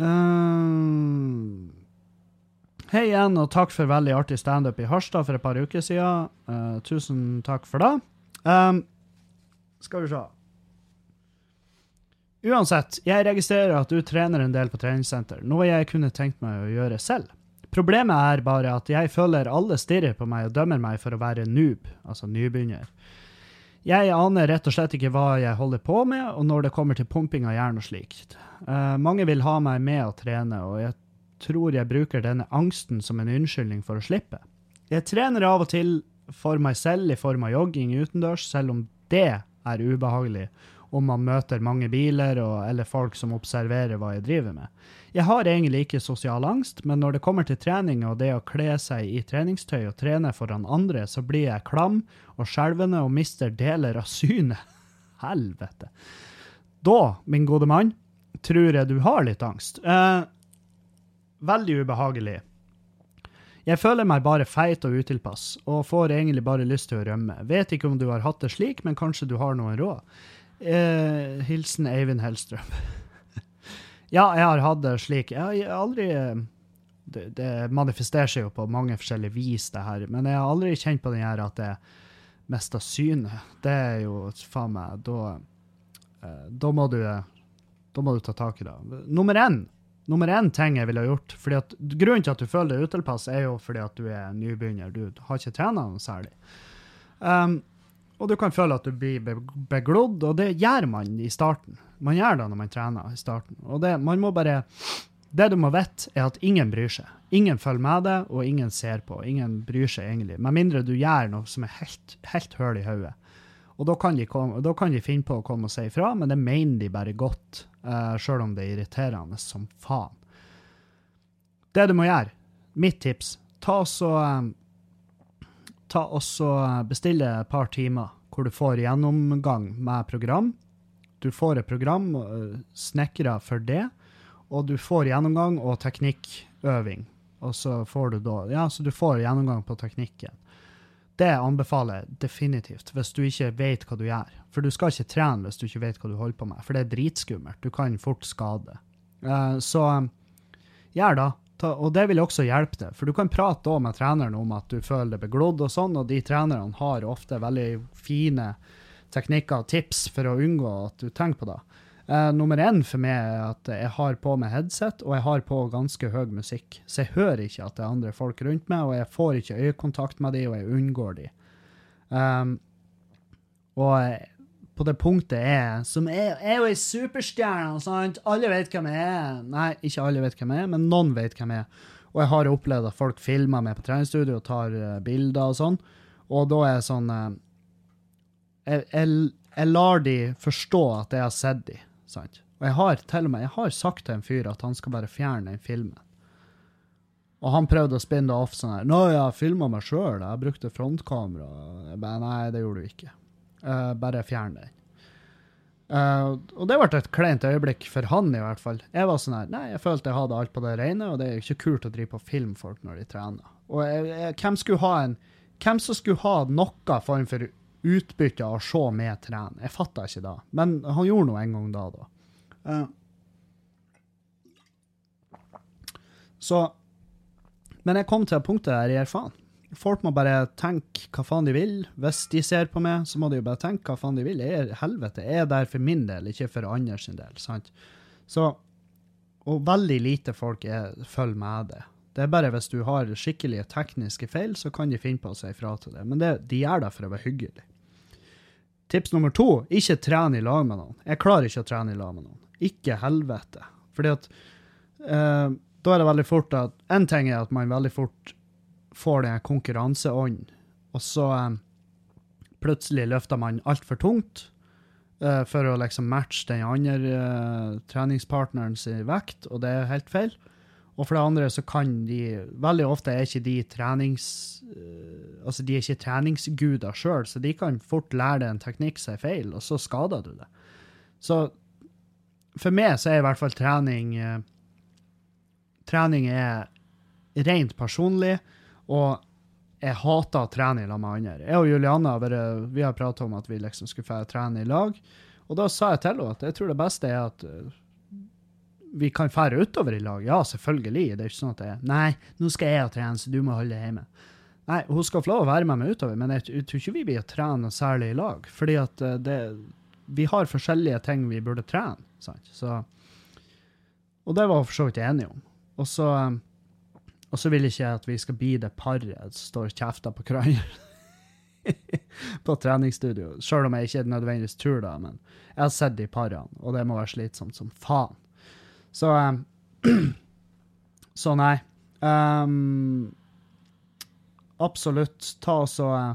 S1: Eh, Hei igjen, og takk for veldig artig standup i Harstad for et par uker siden. Uh, tusen takk for det. Um, skal vi se. Uansett, jeg registrerer at du trener en del på treningssenter, noe jeg kunne tenkt meg å gjøre selv. Problemet er bare at jeg føler alle stirrer på meg og dømmer meg for å være noob, altså nybegynner. Jeg aner rett og slett ikke hva jeg holder på med, og når det kommer til pumping av jern og slikt. Uh, mange vil ha meg med å trene, og jeg tror jeg bruker denne angsten som en unnskyldning for å slippe. Jeg trener av og til for meg selv i form av jogging utendørs, selv om det er ubehagelig om man møter mange biler og, eller folk som observerer hva jeg driver med. Jeg har egentlig ikke sosial angst, men når det kommer til trening og det å kle seg i treningstøy og trene foran andre, så blir jeg klam og skjelvende og mister deler av synet. Helvete. Da, min gode mann, tror jeg du har litt angst. Eh, veldig ubehagelig. Jeg føler meg bare feit og utilpass, og får egentlig bare lyst til å rømme. Vet ikke om du har hatt det slik, men kanskje du har noen råd? Eh, hilsen Eivind Hellstrøm. ja, jeg har hatt det slik. Jeg har aldri det, det, manifesterer seg jo på mange forskjellige vis, det her, men jeg har aldri kjent på den her at jeg mista synet. Det er jo faen meg Da, eh, da må du Da må du ta tak i det. Nummer én nummer én ting jeg ville gjort fordi at Grunnen til at du føler deg utilpass, er jo fordi at du er nybegynner. Du har ikke trent noe særlig. Um, og du kan føle at du blir beglodd, og det gjør man i starten. Man gjør det når man trener i starten. Og det, man må bare, det du må vite, er at ingen bryr seg. Ingen følger med deg, og ingen ser på. Ingen bryr seg egentlig. Med mindre du gjør noe som er helt, helt høl i hodet. Og da kan, komme, da kan, de finne på å komme og si ifra, men det mener de bare godt, uh, sjøl om det er irriterende som faen. Det du må gjøre, mitt tips, ta så um, ta også bestille et par timer hvor du får gjennomgang med program. Du får et program uh, snekra for det, og du får gjennomgang og teknikkøving. Og så får du da Ja, så du får gjennomgang på teknikken. Det anbefaler jeg definitivt, hvis du ikke vet hva du gjør. For du skal ikke trene hvis du ikke vet hva du holder på med, for det er dritskummelt. Du kan fort skade. Uh, så gjør da og det vil også hjelpe deg, for du kan prate med treneren om at du føler deg beglodd og sånn, og de trenerne har ofte veldig fine teknikker og tips for å unngå at du tenker på det. Eh, nummer én for meg er at jeg har på meg headset, og jeg har på ganske høy musikk. Så jeg hører ikke at det er andre folk rundt meg, og jeg får ikke øyekontakt med de, og jeg unngår de. Um, og på det punktet er Som er, jo ei superstjerne, sant? Alle vet hvem jeg er. Nei, ikke alle vet hvem jeg er, men noen vet hvem jeg er. Og jeg har opplevd at folk filmer meg på treningsstudio og tar uh, bilder og sånn, og da er jeg sånn uh, jeg, jeg, jeg, lar de forstå at jeg har sett de, sant? Og jeg har til og med jeg har sagt til en fyr at han skal bare fjerne den filmen. Og han prøvde å spinne det off sånn her. 'Nå, jeg filma meg sjøl, jeg brukte frontkamera.' Bare, Nei, det gjorde du ikke. Uh, bare fjern den. Uh, og det ble et kleint øyeblikk for han, i hvert fall. Jeg var sånn her, nei, jeg følte jeg hadde alt på det rene, og det er ikke kult å drive på film folk når de trener. Og jeg, jeg, hvem skulle ha en Hvem som skulle ha noe form for utbytte av å se meg trene? Jeg fatta ikke da. Men han gjorde noe en gang da, da. Uh, så Men jeg kom til punktet der jeg gir faen. Folk må bare tenke hva faen de vil. Hvis de ser på meg, så må de jo bare tenke hva faen de vil. Jeg er, helvete, jeg er der for min del, ikke for andres del. sant? Så, Og veldig lite folk er, følger med det. Det er bare hvis du har skikkelige tekniske feil, så kan de finne på å si ifra til det. Men det, de gjør det for å være hyggelig. Tips nummer to, ikke trene i lag med noen. Jeg klarer ikke å trene i lag med noen. Ikke helvete. Fordi at eh, da er det veldig fort at En ting er at man veldig fort får den konkurranseånden, og så eh, plutselig løfter man altfor tungt eh, for å liksom matche den andre uh, treningspartneren sin vekt, og det er helt feil. Og for det andre så kan de Veldig ofte er ikke de trenings... eh, altså de er ikke treningsguder sjøl, så de kan fort lære deg en teknikk som er feil, og så skader du det. Så for meg så er i hvert fall trening eh, Trening er rent personlig, og jeg hater å trene sammen med andre. Jeg og Julianne har vi har pratet om at vi liksom skulle få trene i lag, og da sa jeg til henne at jeg tror det beste er at eh, vi kan fære utover i lag. Ja, selvfølgelig. Det er ikke sånn at det er Nei, nå skal jeg trene, så du må holde deg hjemme. Nei, hun skal få lov å være med meg utover, men jeg, tror ikke vi blir trene særlig i lag. Fordi at eh, det, vi har forskjellige ting vi burde trene. Sant? Så, og det var hun for så vidt enige om. Og så, og så vil ikke jeg at vi skal bli det paret som står kjefta på hverandre på treningsstudio. Sjøl om jeg ikke nødvendigvis tror det, men jeg har sett de parene, og det må være slitsomt som faen. Så eh, Så nei. Um, absolutt. Ta og så eh,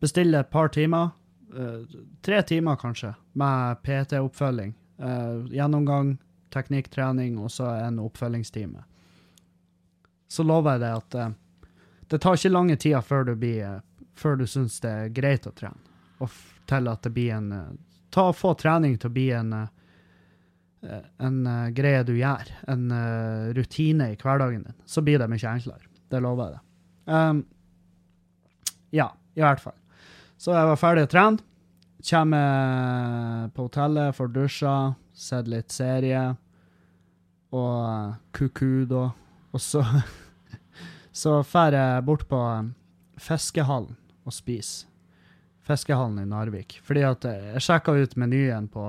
S1: bestille et par timer. Uh, tre timer, kanskje, med PT-oppfølging. Uh, gjennomgang, teknikktrening og så en oppfølgingstime. Så lover jeg deg at uh, det tar ikke lange tida før du blir du syns det er greit å trene, og til at det blir en Ta og Få trening til å bli en en uh, greie du gjør, en uh, rutine i hverdagen din, så blir det mye enklere. Det lover jeg deg. Um, ja, i hvert fall. Så jeg var ferdig å trene. Kommer på hotellet, får dusja, sett litt serie og kuku, da. Og så så drar jeg bort på fiskehallen og spiser. Fiskehallen i Narvik. Fordi at eh, jeg sjekka ut menyen på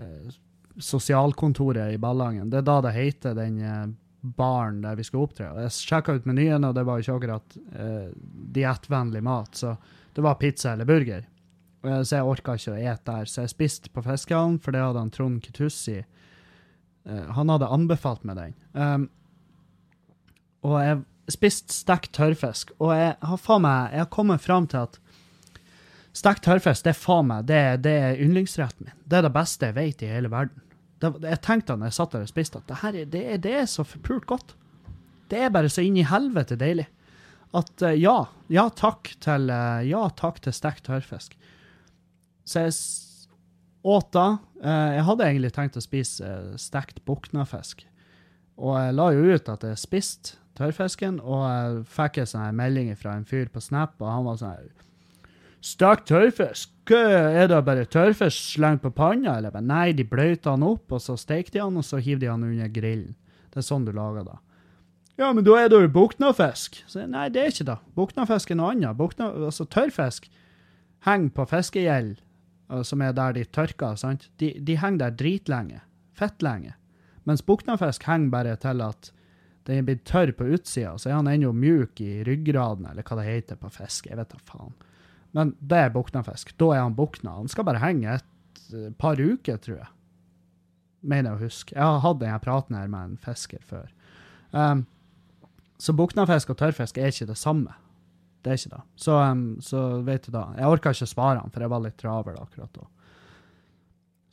S1: eh, sosialkontoret i Ballangen. Det er da det heter den eh, baren der vi skal opptre. Jeg sjekka ut menyen, og det var ikke akkurat eh, diettvennlig mat. Så det var pizza eller burger. Jeg, så jeg orka ikke å ete der. Så jeg spiste på Fiskehallen, for det hadde han Trond Kitussi eh, Han hadde anbefalt meg den. Um, og jeg spiste stekt tørrfisk, og jeg har faen meg Jeg har kommet fram til at stekt tørrfisk, det er faen meg det, det er yndlingsretten min. Det er det beste jeg vet i hele verden. Det, jeg tenkte da jeg satt der og spiste, at det, her er, det, det er så forpult godt. Det er bare så inn i helvete deilig. At uh, ja, ja takk til uh, ja takk til stekt tørrfisk. Så jeg åt da. Uh, jeg hadde egentlig tenkt å spise stekt buknafisk. Og jeg la jo ut at jeg spiste tørrfisken, og jeg fikk en sånn melding fra en fyr på Snap, og han var sånn Stekt tørrfisk? Er det bare tørrfisk slengt på panna? Eller nei, de bløter han opp, og så steker de han, og så hiver de han under grillen. Det er sånn du lager det. Ja, men da er det jo buknafisk. Nei, det er ikke det. Buknafisk er noe annet. Bukna, altså, tørrfisk henger på fiskegjeld, uh, som er der de tørker, sant? De, de henger der dritlenge. Fettlenge. Mens buknafisk henger bare til at den er blitt tørr på utsida, så er han ennå mjuk i ryggraden, eller hva det heter på fisk. Jeg vet da faen. Men det er buknafisk. Da er han bukna. Han skal bare henge et eh, par uker, tror jeg. Mener jeg å huske. Jeg har hatt denne praten her med en fisker før. Um, så buknafisk og tørrfisk er ikke det samme. Det er ikke det. Så, um, så vet du da. Jeg orka ikke å svare han, for jeg var litt travel akkurat da.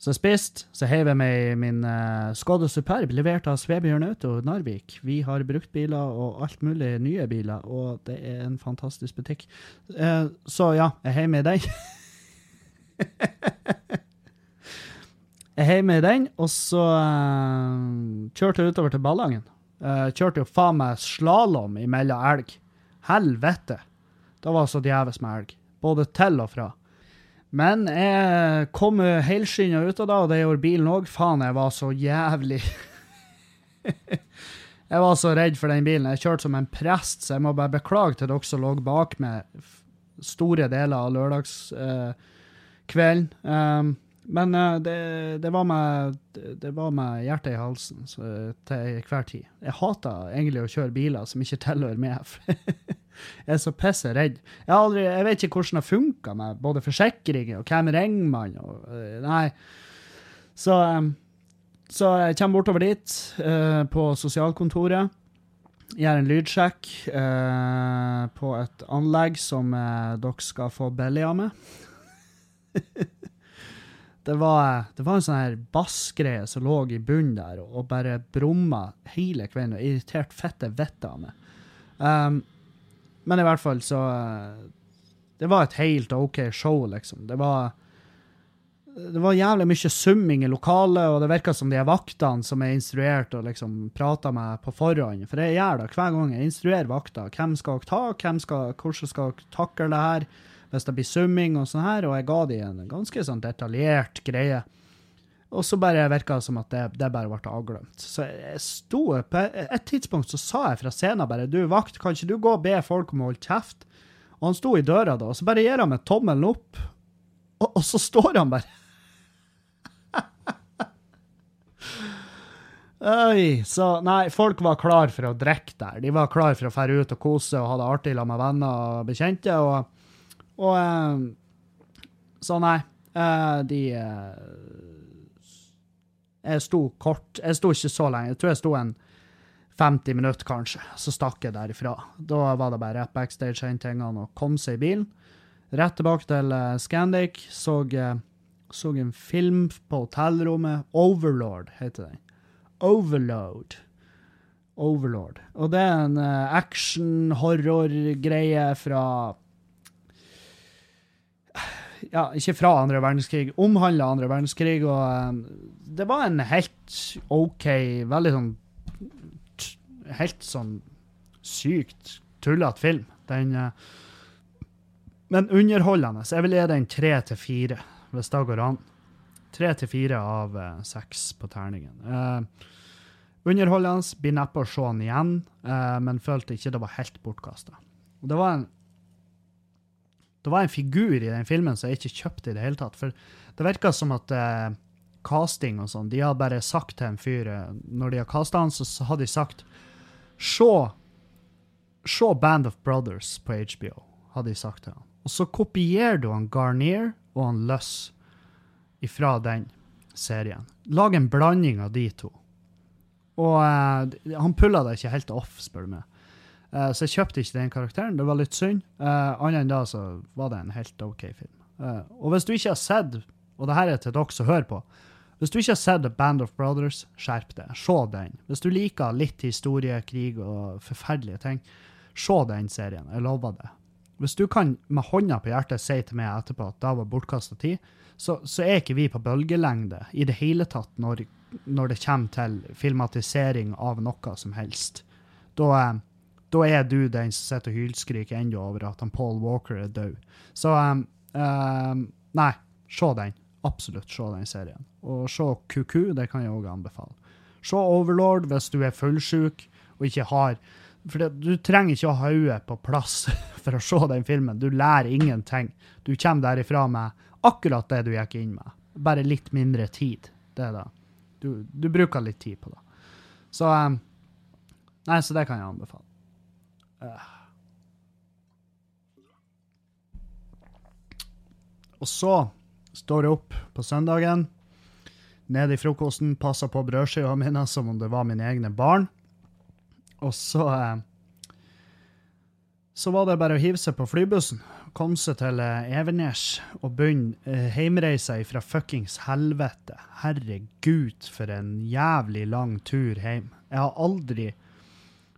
S1: Så jeg spiste, så heiv jeg meg i min uh, Skoda Superb, levert av Svebjørn Auto Narvik. Vi har bruktbiler og alt mulig nye biler, og det er en fantastisk butikk. Uh, så ja, jeg heiv meg i den. jeg heiv meg i den, og så uh, kjørte jeg utover til Ballangen. Uh, kjørte jo faen meg slalåm imellom elg. Helvete! Det var så djevelsk med elg. Både til og fra. Men jeg kom helskinna ut av det, og det gjorde bilen òg. Faen, jeg var så jævlig Jeg var så redd for den bilen. Jeg kjørte som en prest, så jeg må bare beklage til dere som lå bak meg store deler av lørdagskvelden. Um, men eh, det, det, var med, det var med hjertet i halsen så, til hver tid. Jeg hater egentlig å kjøre biler som ikke tilhører meg. Jeg er så pisse redd. Jeg, aldri, jeg vet ikke hvordan det funker med både forsikringer og hvem ringer man og øh, Nei. Så, um, så jeg kommer bortover dit, uh, på sosialkontoret. Gjør en lydsjekk uh, på et anlegg som uh, dere skal få billig av meg. det var, det var en sånn her bassgreie som lå i bunnen der, og bare brumma hele kvelden og irriterte fette vettet av meg. Um, men i hvert fall så eh, Det var et helt OK show, liksom. Det var det var jævlig mye summing i lokalet, og det virka som de vaktene som er instruert og liksom prata med på forhånd. For jeg gjør det hver gang jeg instruerer vakter. Hvem skal dere ta, hvem skal, hvordan skal dere takle det her hvis det blir summing og sånn her, og jeg ga dem en ganske sånn detaljert greie. Og så bare virka det som at det, det bare ble avglemt. Så jeg sto På et tidspunkt så sa jeg fra scenen bare Du, vakt, kan ikke du gå og be folk om å holde kjeft? Og han sto i døra da, og så bare gir han meg tommelen opp, og, og så står han bare Øy, så nei, folk var klar for å drikke der. De var klar for å dra ut og kose og ha det artig sammen med venner og bekjente. Og, og eh, Så nei, eh, de eh, Jeg sto kort. Jeg sto ikke så lenge. Jeg tror jeg sto en 50 minutter, kanskje. Så stakk jeg derifra. Da var det bare rett backstage, hente tingene og komme seg i bilen. Rett tilbake til Scandic. Så, så en film på hotellrommet. Overlord heter den. Overload. Overlord. Og det er en uh, action-horror-greie fra Ja, ikke fra andre verdenskrig, omhandla andre verdenskrig, og um, det var en helt OK, veldig sånn Helt sånn sykt tullete film. Den uh, Men underholdende. Jeg vil gi den tre til fire, hvis det går an. Tre til fire av uh, på terningen. Uh, underholdende. Blir neppe å se den igjen, men følte ikke det var helt bortkasta. Det var en det var en figur i den filmen som jeg ikke kjøpte i det hele tatt. For det virka som at eh, casting og sånn, de har bare sagt til en fyr Når de har casta han, så har de sagt Se Band of Brothers på HBO, hadde de sagt til han. Og så kopierer du han Garnier og han Luss ifra den serien. Lag en blanding av de to. Og eh, han pulla det ikke helt off, spør du meg. Uh, så jeg kjøpte ikke den karakteren. Det var litt synd. Uh, Annet enn da så var det en helt OK film. og hvis du ikke har sett, og det her er til dere som hører på Hvis du ikke har sett The Band of Brothers, skjerp deg. Se den. Hvis du liker litt historie, krig og forferdelige ting, se den serien. Jeg lover det. Hvis du kan med hånda på hjertet si til meg etterpå at det var bortkasta tid, så, så, er ikke vi på bølgelengde i det hele tatt når, når det kommer til filmatisering av noe som helst. Da, da er du den som sitter og hylskriker ennå over at han Paul Walker er død. Så um, um, nei, se den. Absolutt se den serien. Og se Kuku, det kan jeg òg anbefale. Se Overlord hvis du er fullsjuk og ikke har For det, du trenger ikke å ha hodet på plass for å se den filmen. Du lærer ingenting. Du kommer derifra med akkurat det du gikk inn med. Bare litt mindre tid. Det er det. Du, du bruker litt tid på det. Så um, Nei, så det kan jeg anbefale. Og så står jeg opp på søndagen, ned i frokosten, passer på brødskiva mine som om det var mine egne barn. Og så uh, Så var det bare å hive seg på flybussen komme seg til eh, Evenes og begynne uh, heimreisa fra fuckings helvete. Herregud, for en jævlig lang tur hjem. Jeg har aldri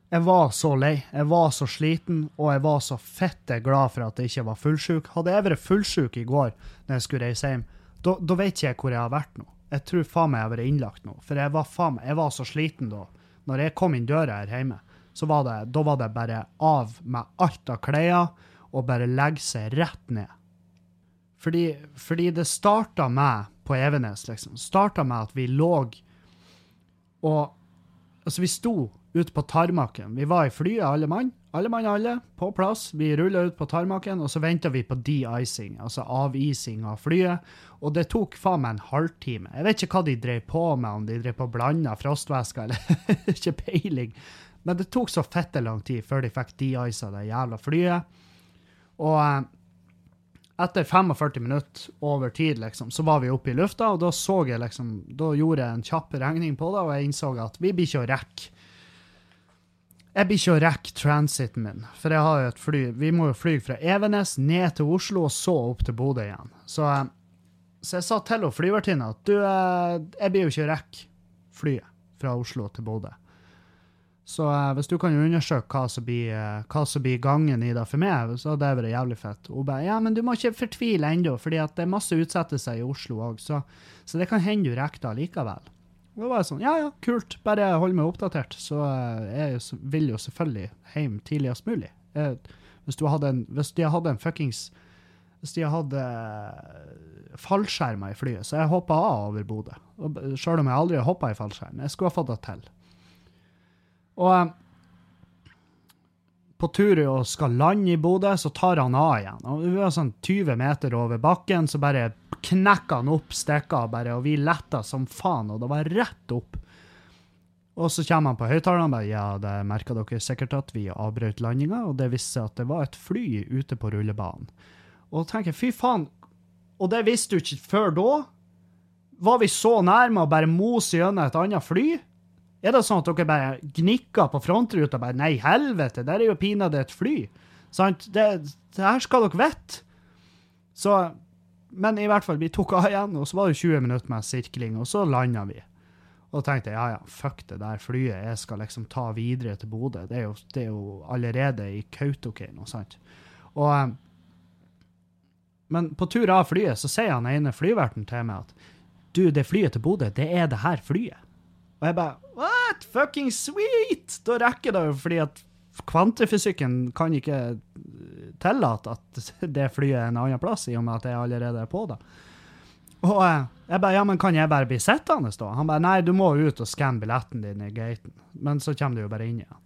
S1: Jeg var så lei. Jeg var så sliten, og jeg var så fette glad for at jeg ikke var fullsjuk. Hadde jeg vært fullsjuk i går når jeg skulle reise hjem, da vet ikke jeg hvor jeg har vært nå. Jeg tror faen meg jeg har vært innlagt nå, for jeg var, faen, jeg var så sliten da. Når jeg kom inn døra her hjemme, så var det, da var det bare av med alt av klær og bare legge seg rett ned. Fordi, fordi det starta med, på Evenes, liksom, starta med at vi lå og Altså, vi sto ute på tarmaken. Vi var i flyet, alle mann. Alle mann, alle, på plass. Vi rulla ut på tarmaken, og så venta vi på de-icing, altså avising av flyet. Og det tok faen meg en halvtime. Jeg vet ikke hva de drev på med, om de drev på blanda frostvæsker eller ikke peiling. Men det tok så fette lang tid før de fikk de-isa det jævla flyet. Og eh, etter 45 minutter over tid, liksom, så var vi oppe i lufta, og da så jeg liksom Da gjorde jeg en kjapp regning på det, og jeg innså at vi blir ikke å rekke Jeg blir ikke å rekke transiten min, for jeg har jo et fly Vi må jo fly fra Evenes ned til Oslo, og så opp til Bodø igjen. Så, så jeg sa til flyvertinna at du, eh, jeg blir jo ikke å rekke flyet fra Oslo til Bodø. Så eh, hvis du kan undersøke hva som blir, eh, hva som blir gangen i det for meg, så hadde det vært jævlig fett. Hun bare ja, men du må ikke fortvile ennå, fordi det er masse utsettelser i Oslo òg, så, så det kan hende du rekker det likevel. Da var jeg sånn, ja ja, kult, bare hold meg oppdatert, så eh, jeg vil jo selvfølgelig hjem tidligst mulig. Jeg, hvis, du hadde en, hvis de hadde en fuckings Hvis de hadde eh, fallskjermer i flyet, så jeg hoppa av over Bodø. Sjøl om jeg aldri har hoppa i fallskjerm. Jeg skulle ha fått det til. Og eh, på tur og skal lande i Bodø, så tar han av igjen. Og vi var sånn 20 meter over bakken, så bare knekker han opp stikka, bare, og vi letta som faen, og det var rett opp. Og så kommer han på høyttaleren og bare ja, det merka dere sikkert at vi avbrøt landinga, og det viste seg at det var et fly ute på rullebanen. Og da tenker jeg, fy faen, og det visste du ikke før da? Var vi så nærme å bare mose gjennom et annet fly? Er det sånn at dere bare gnikker på frontruta bare Nei, helvete, der er jo pinadø et fly. Sant? Det, det her skal dere vite. Så Men i hvert fall, vi tok av igjen, og så var det 20 minutter med sirkling, og så landa vi. Og tenkte ja, ja, fuck det der flyet, jeg skal liksom ta videre til Bodø. Det det er jo allerede i Kautokeino, sant. Og eh, Men på tur av flyet så sier han ene flyverten til meg at du, det flyet til Bodø, det er det her flyet. Og jeg bare What? Fucking sweet! Da rekker det jo, fordi at kvantefysikken kan ikke tillate at det flyet er en annen plass, i og med at jeg allerede er på det. Og eh, jeg bare, ja, men kan jeg bare bli sittende da? Han bare, nei, du må ut og skanne billetten din i gaten. Men så kommer du jo bare inn igjen.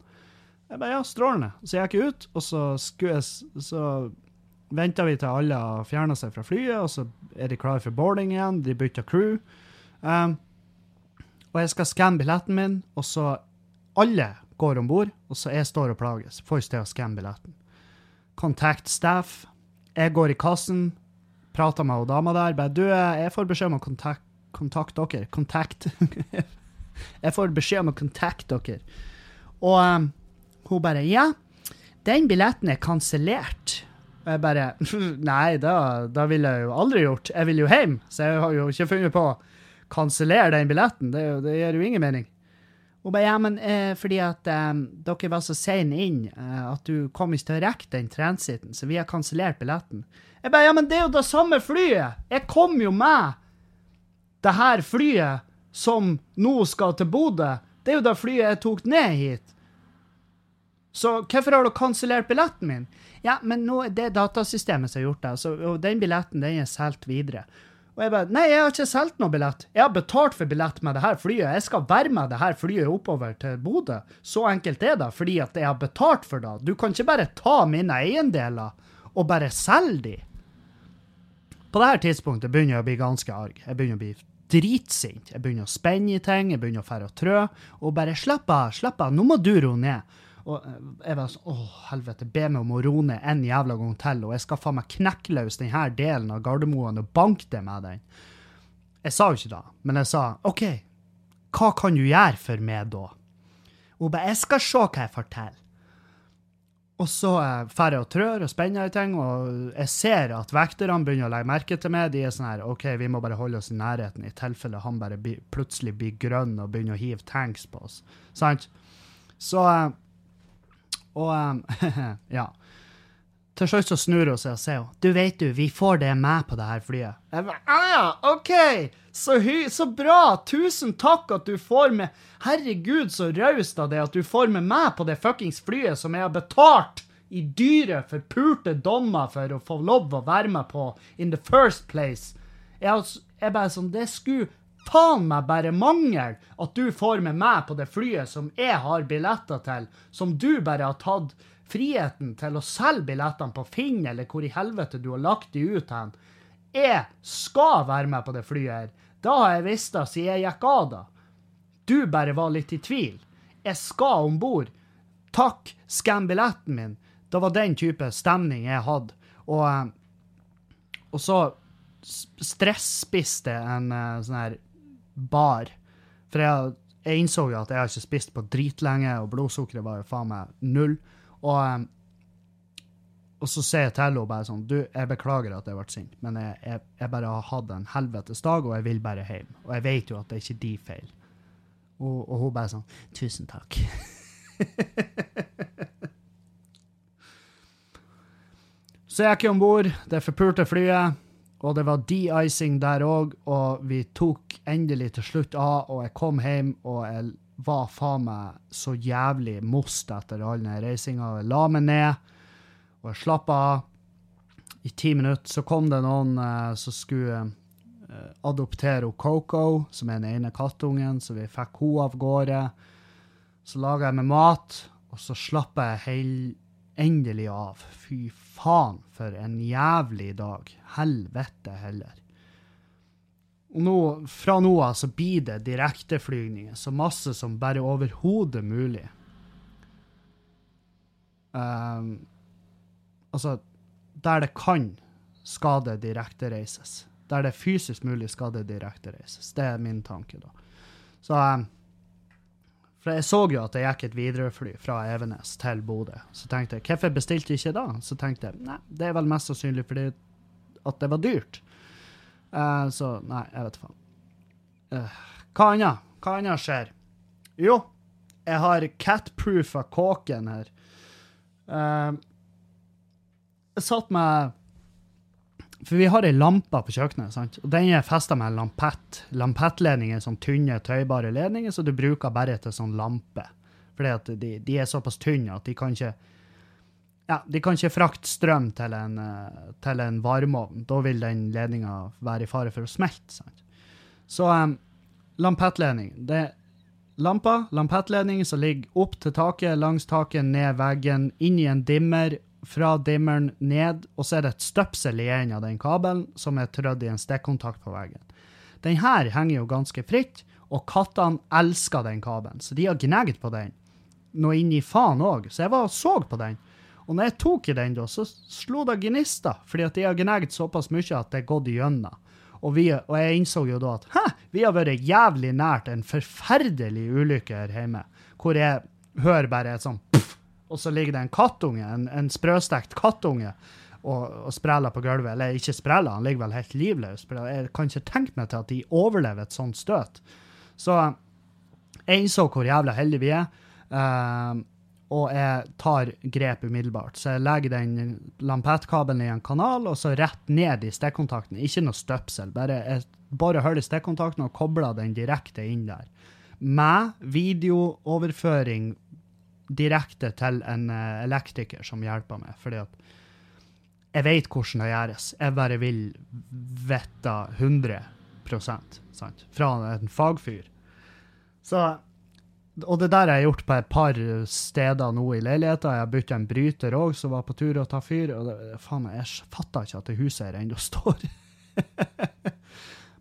S1: Jeg bare, ja, strålende. Så jeg gikk ut, og så, skulle jeg, så venta vi til alle har fjerna seg fra flyet, og så er de klare for boarding igjen. De bytter crew. Um, og jeg skal skanne billetten min, og så alle går om bord, og så jeg står og plages. Får ikke til å skanne billetten. Contact staff. Jeg går i kassen, prater med dama der. Bare, du, eh, jeg får beskjed om å kontakt, kontakte dere. Kontakt. jeg får beskjed om å kontakte dere. Og um, hun bare Ja, den billetten er kansellert. Og jeg bare Nei, da, da ville jeg jo aldri gjort. Jeg vil jo hjem, så jeg har jo ikke funnet på å kansellere den billetten. Det, det gir jo ingen mening. Hun bare, ja, men eh, fordi at eh, dere var så sene inn eh, at du kom ikke til å rekke den transiten, så vi har kansellert billetten. Jeg bare, ja, men det er jo det samme flyet! Jeg kom jo med det her flyet som nå skal til Bodø. Det er jo det flyet jeg tok ned hit. Så hvorfor har du kansellert billetten min? Ja, men nå er det datasystemet som har gjort det, så, og den billetten den er solgt videre. Og jeg bare, nei, jeg har ikke solgt noe billett. Jeg har betalt for billett med det her flyet. Jeg skal være med det her flyet oppover til Bodø. Så enkelt er det, fordi at jeg har betalt for det. Du kan ikke bare ta mine eiendeler og bare selge de. På dette tidspunktet begynner jeg å bli ganske arg. Jeg begynner å bli dritsint. Jeg begynner å spenne i ting, jeg begynner å fære og trø, og bare slapp av, slapp av, nå må du roe ned. Og eh, jeg var sånn, åh, helvete, be meg om å roe ned en jævla gang til, og jeg skal faen meg knekke løs denne delen av Gardermoen og banke det med den. Jeg sa jo ikke det, men jeg sa, ok, hva kan du gjøre for meg da? Hun bare, jeg skal se hva jeg får til. Og så drar fer jeg og trør og spenner i ting, og jeg ser at vekterne begynner å legge merke til meg. De er sånn her OK, vi må bare holde oss i nærheten, i tilfelle han bare blir- plutselig blir grønn og begynner å hive tanks på oss. Sant? Så eh, Og um, ja. Til slutt så snur hun seg og sier du vet du, vi får det med på det her flyet. Jeg bare, ah ja, OK, så, hy så bra, tusen takk at du får med, herregud så raust av det at du får med meg på det fuckings flyet som jeg har betalt i dyre, forpulte dommer for å få lov å være med på in the first place. Jeg, jeg bare sånn, det skulle faen meg bare mangel at du får med meg på det flyet som jeg har billetter til, som du bare har tatt friheten til å selge billettene på Finn, eller hvor i helvete du har lagt de ut hen. Jeg skal være med på det flyet her. Da har jeg visst det siden jeg gikk av da. Du bare var litt i tvil. Jeg skal om bord. Takk, skann billetten min. Det var den type stemning jeg hadde. Og, eh, og så stresspiste en eh, sånn her bar. For jeg, jeg innså jo at jeg har ikke spist på dritlenge, og blodsukkeret var jo faen meg null. Og, eh, og så sier jeg til henne bare sånn Du, jeg beklager at jeg ble sint, men jeg, jeg, jeg bare har hatt en helvetes dag, og jeg vil bare hjem. Og jeg vet jo at det er ikke de feil. Og, og hun bare sånn Tusen takk. så jeg gikk jeg om bord det forpulte flyet, og det var de-icing der òg, og vi tok endelig til slutt av, og jeg kom hjem, og jeg var faen meg så jævlig most etter all den reisinga. Jeg la meg ned, og jeg slappa av. I ti minutter så kom det noen eh, som skulle eh, adoptere Coco, som er den ene kattungen, så vi fikk henne av gårde. Så laga jeg meg mat, og så slappa jeg endelig av. Fy faen, for en jævlig dag. Helvete heller. Og nå, fra nå av så blir det direkteflygninger, så masse som bare overhodet mulig. Um, altså, der det kan, skal det direktereises. Der det er fysisk mulig, skal det direktereises. Det er min tanke, da. Så um, For jeg så jo at det gikk et Widerøe-fly fra Evenes til Bodø. Så tenkte jeg, hvorfor bestilte jeg ikke da? Så tenkte jeg, nei, det er vel mest sannsynlig fordi at det var dyrt. Uh, så nei, jeg vet faen. Uh, hva annet? Hva annet skjer? Jo, jeg har catproofa kåken her. Uh, jeg satt med For vi har ei lampe på kjøkkenet, sant? og den er festa med en lampett. Lampettledninger er sånn tynne, tøybare ledninger, så du bruker bare til sånn lampe. Fordi at de, de er såpass tynne at de kan ikke ja, de kan ikke frakte strøm til en, eh, til en varmeovn. Da vil den ledninga være i fare for å smelte. Sant? Så um, lampettledning. Det er lampa, lampettledning som ligger opp til taket, langs taket, ned veggen, inn i en dimmer, fra dimmeren ned, og så er det et støpsel i en av den kabelen som er trødd i en stikkontakt på veggen. Den her henger jo ganske fritt, og kattene elsker den kabelen, så de har gnagd på den. Noe inni faen òg, så jeg var og så på den. Og når jeg tok i den, da, så slo det gnister, fordi at de har gnagd såpass mye at det er gått igjennom. Og, vi, og jeg innså jo da at hæ, vi har vært jævlig nært en forferdelig ulykke her hjemme, hvor jeg hører bare et puff, og så ligger det en kattunge, en, en sprøstekt kattunge, og, og spreller på gulvet. Eller ikke spreller, han ligger vel helt livløs. Jeg kan ikke tenke meg til at de overlever et sånt støt. Så jeg innså hvor jævla heldige vi er. Uh, og jeg tar grep umiddelbart. Så jeg legger den lampettkabelen i en kanal, og så rett ned i stikkontakten. Ikke noe støpsel. Bare, jeg bare i stikkontakten og kobler den direkte inn der. Med videooverføring direkte til en uh, elektriker som hjelper meg. fordi at jeg vet hvordan det gjøres. Jeg bare vil vite 100% sant? fra en fagfyr. Så og det der har jeg gjort på et par steder nå i leiligheten. Jeg har bytta en bryter òg, som var på tur å ta fyr. Og det, faen, jeg fatter ikke at det huset her ennå står.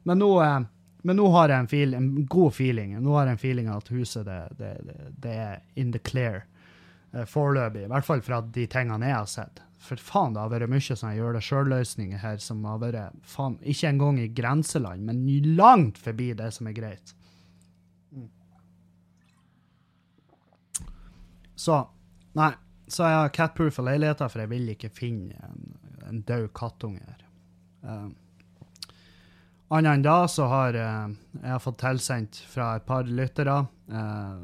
S1: men, nå, eh, men, nå, har jeg en, feel, en, god feeling. Nå har jeg en feeling at huset det, det, det er in the clear eh, foreløpig. I hvert fall fra de tingene jeg har sett. For faen, det har vært mye sånn gjør det sjøl-løsninger her som har vært faen, ikke engang i grenseland, men langt forbi det som er greit. Så Nei. Så jeg har catproofa leiligheter, for jeg vil ikke finne en, en død kattunge her. Um, Annet enn da så har uh, jeg har fått tilsendt fra et par lyttere eh,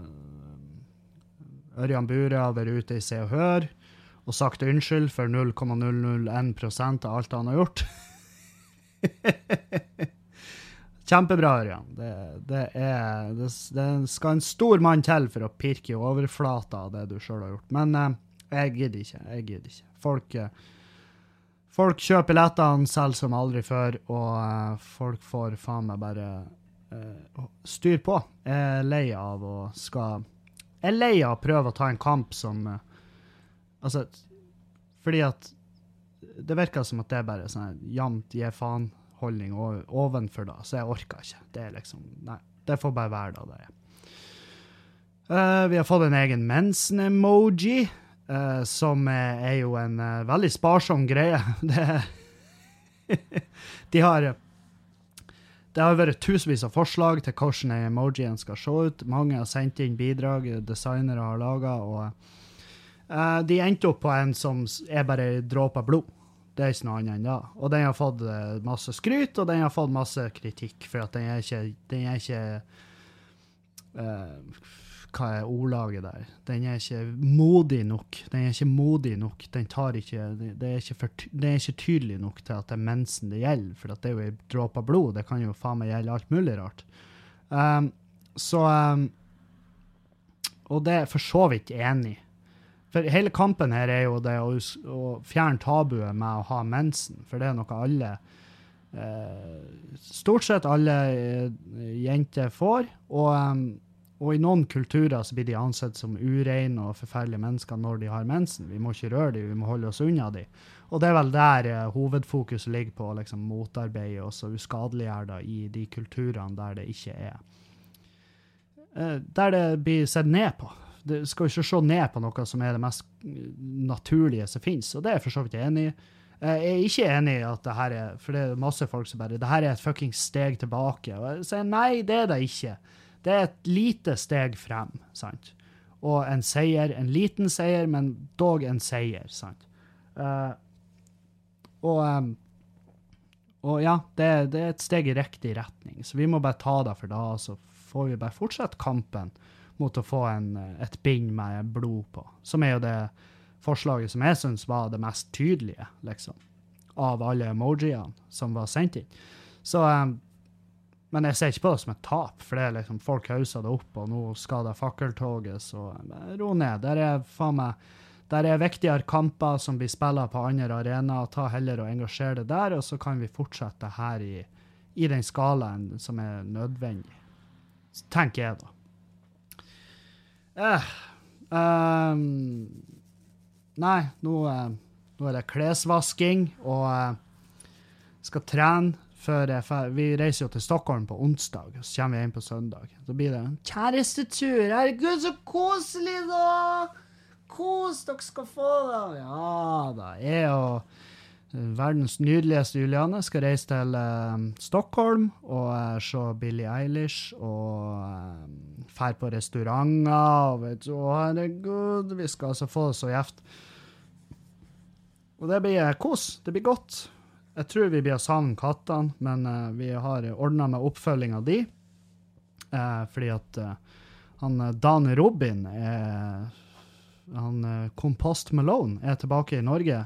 S1: Ørjan Bure har vært ute i Se og Hør og sagt unnskyld for 0,001% av alt han har gjort. Kjempebra, Ørjan. Det, det, er, det, det, skal en stor mann til for å pirke i overflata av det du sjøl har gjort. Men eh, jeg gidder ikke. Jeg gidder ikke. Folk, eh, folk kjøper billettene selv som aldri før, og eh, folk får faen meg bare eh, styr på. Jeg er lei av å skal Jeg er lei av å prøve å ta en kamp som eh, Altså, fordi at det virker som at det er bare sånn jevnt gi faen holdning ovenfor, da, så jeg orker ikke. Det er liksom Nei. Det får bare være da det er. Uh, vi har fått en egen mensen-emoji, uh, som er, jo en uh, veldig sparsom greie. De har det har vært tusenvis av forslag til hvordan emojien skal se ut. Mange har sendt inn bidrag, designere har laga, og uh, de endte opp på en som er bare dråper blod. Det er ikke noe annet enn det. Og den har fått masse skryt, og den har fått masse kritikk, for at den er ikke, den er ikke Hva er ordlaget der? Den er ikke modig nok. Den er ikke modig nok. Den tar ikke Det er ikke, for, det er ikke tydelig nok til at det er mensen det gjelder, for det er jo en dråpe blod. Det kan jo faen meg gjelde alt mulig rart. Um, så um, Og det er for så vidt enig. For hele kampen her er jo det å, å fjerne tabuet med å ha mensen, for det er noe alle eh, Stort sett alle eh, jenter får. Og, em, og i noen kulturer så blir de ansett som ureine og forferdelige mennesker når de har mensen. Vi må ikke røre dem, vi må holde oss unna dem. Og det er vel der eh, hovedfokuset ligger på å liksom, motarbeide og så uskadeliggjøre det i de kulturene der det ikke er eh, Der det blir sett ned på. Det skal jo ikke se ned på noe som er det mest naturlige som finnes, og det er jeg for så vidt enig i. Jeg er ikke enig i at det her er For det er masse folk som bare Det her er et fuckings steg tilbake. Og jeg sier nei, det er det ikke. Det er et lite steg frem, sant? Og en seier. En liten seier, men dog en seier, sant? Uh, og, um, og ja, det, det er et steg i riktig retning, så vi må bare ta det for da, så får vi bare fortsette kampen mot å få en, eh, et bind med blod på, som er jo det forslaget som jeg syns var det mest tydelige, liksom, av alle emojiene som var sendt inn. Så, em, men jeg ser ikke på det som et tap, for det er liksom, folk hauser det opp, og nå skal det fakkeltoget, så ro ned. Der er faen meg der er viktigere kamper som blir spilt på andre arenaer. Ta heller og engasjer det der, og så kan vi fortsette her i, i den skalaen som er nødvendig. Tenker jeg, da. Eh, um, nei, nå, eh, nå er det klesvasking, og uh, skal trene før jeg fer- Vi reiser jo til Stockholm på onsdag, og så kommer vi hjem på søndag. Så blir det en kjærestetur. Herregud, så koselig, da! Kos, dere skal få da! Ja da. Jeg og eh, verdens nydeligste Juliane skal reise til eh, Stockholm og eh, se Billie Eilish og uh, fære på restauranter. Og vet herregud, vi skal altså få det så gjevt. Og det blir eh, kos. Det blir godt. Jeg tror vi blir å savne kattene, men uh, vi har ordna med oppfølging av de. Uh, fordi at uh, han Dan Robin er han Compost Malone er tilbake i Norge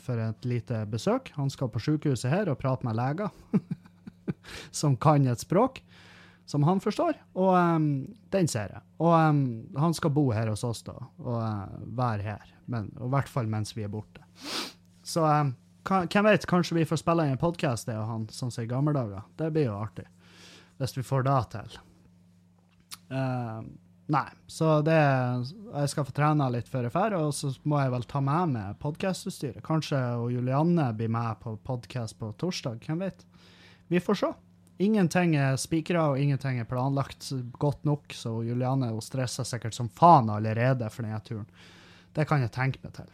S1: for et lite besøk. Han skal på sykehuset her og prate med leger som kan et språk som han forstår, og um, den ser jeg. Og um, han skal bo her hos oss da, og være her, men, og i hvert fall mens vi er borte. Så kan, hvem vet, kanskje vi får spille inn en podkast, det og han, sånn som i gamle dager. Det blir jo artig, hvis vi får det til. Uh, Nei, så det Jeg skal få trene litt før jeg drar, og så må jeg vel ta med meg podkastutstyret. Kanskje og Julianne blir med på podkast på torsdag, hvem vet? Vi får se. Ingenting er spikra, og ingenting er planlagt godt nok, så Julianne hun stresser sikkert som faen allerede for denne turen. Det kan jeg tenke meg til.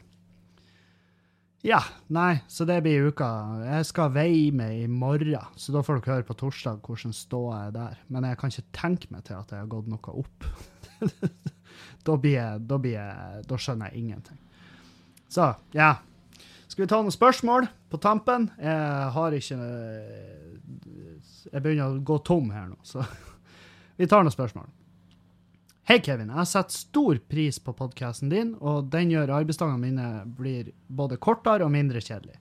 S1: Ja, nei, så det blir uka. Jeg skal veie meg i morgen, så da får dere høre på torsdag hvordan ståa er der. Men jeg kan ikke tenke meg til at jeg har gått noe opp. da, blir jeg, da, blir jeg, da skjønner jeg ingenting. Så, ja. Skal vi ta noen spørsmål på tampen? Jeg har ikke Jeg begynner å gå tom her nå, så vi tar noen spørsmål. Hei, Kevin. Jeg setter stor pris på podkasten din, og den gjør arbeidsdagene mine blir både kortere og mindre kjedelig.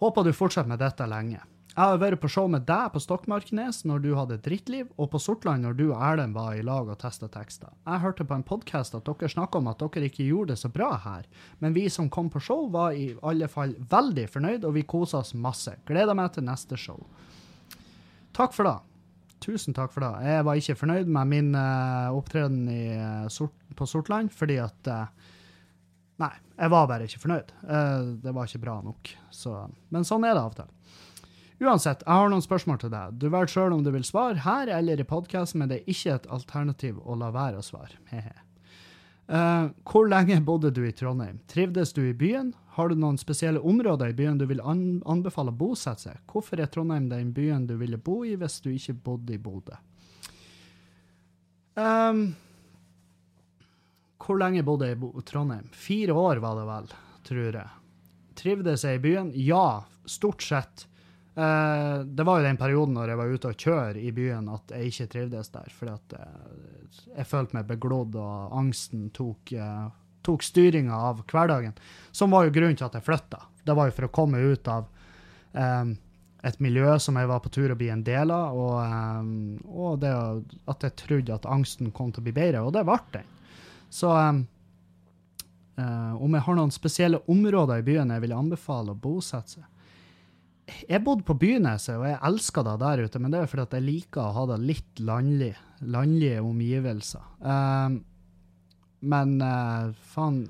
S1: Håper du fortsetter med dette lenge. Jeg har vært på show med deg på Stokmarknes når du hadde drittliv, og på Sortland når du og Erlend var i lag og testa tekster. Jeg hørte på en podkast at dere snakka om at dere ikke gjorde det så bra her, men vi som kom på show, var i alle fall veldig fornøyd, og vi kosa oss masse. Gleder meg til neste show. Takk for det. Tusen takk for det. Jeg var ikke fornøyd med min uh, opptreden i, eh, sort, på Sortland, fordi at uh, Nei, jeg var bare ikke fornøyd. Uh, det var ikke bra nok. Så, men sånn er det av og til. Uansett, jeg har noen spørsmål til deg. Du velger sjøl om du vil svare her eller i podkasten, men det er ikke et alternativ å la være å svare. Hehe. Eh, hvor lenge bodde du i Trondheim? Trivdes du i byen? Har du noen spesielle områder i byen du vil anbefale å bosette seg? Hvorfor er Trondheim den byen du ville bo i hvis du ikke bodde i Bodø? Um, hvor lenge bodde jeg i Trondheim? Fire år var det vel, tror jeg. Trivdes jeg i byen? Ja, stort sett. Uh, det var jo den perioden når jeg var ute og kjøre i byen at jeg ikke trivdes der, fordi at jeg, jeg følte meg beglodd, og angsten tok, eh, tok styringa av hverdagen. Som var jo grunnen til at jeg flytta. Det var jo for å komme ut av um, et miljø som jeg var på tur å bli en del av, og, um, og det at jeg trodde at angsten kom til å bli bedre, og det ble den. Så um, eh, om jeg har noen spesielle områder i byen jeg vil anbefale å bosette seg Jeg bodde på Byneset, og jeg elsker det der ute, men det er fordi at jeg liker å ha det litt landlig, landlige omgivelser. Eh, men uh, faen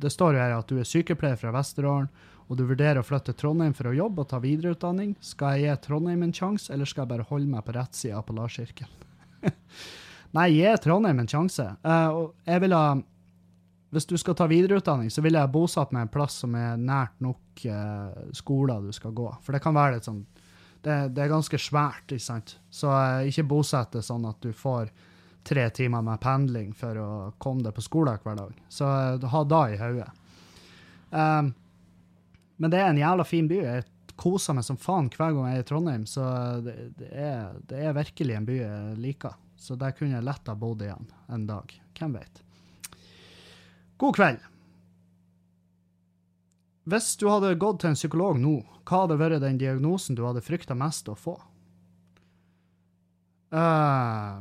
S1: Det står jo her at du er sykepleier fra Vesterålen, og du vurderer å flytte til Trondheim for å jobbe og ta videreutdanning. Skal jeg gi Trondheim en sjanse, eller skal jeg bare holde meg på rett side av Polarsirkelen? Nei, gi Trondheim en sjanse. Uh, og jeg vil ha Hvis du skal ta videreutdanning, så vil jeg bosatt meg en plass som er nært nok eh, skoler du skal gå. For det kan være litt sånn Det, det er ganske svært, ikke sant? Så eh, ikke bosett det sånn at du får tre timer med pendling for å komme deg på skolen hver dag. Så eh, ha det i hodet. Um, men det er en jævla fin by. Jeg koser meg som faen hver gang jeg er i Trondheim, så det, det, er, det er virkelig en by jeg liker. Så der kunne jeg lett ha bodd igjen en dag. Hvem vet. God kveld. Hvis du hadde gått til en psykolog nå, hva hadde vært den diagnosen du hadde frykta mest å få? Eh,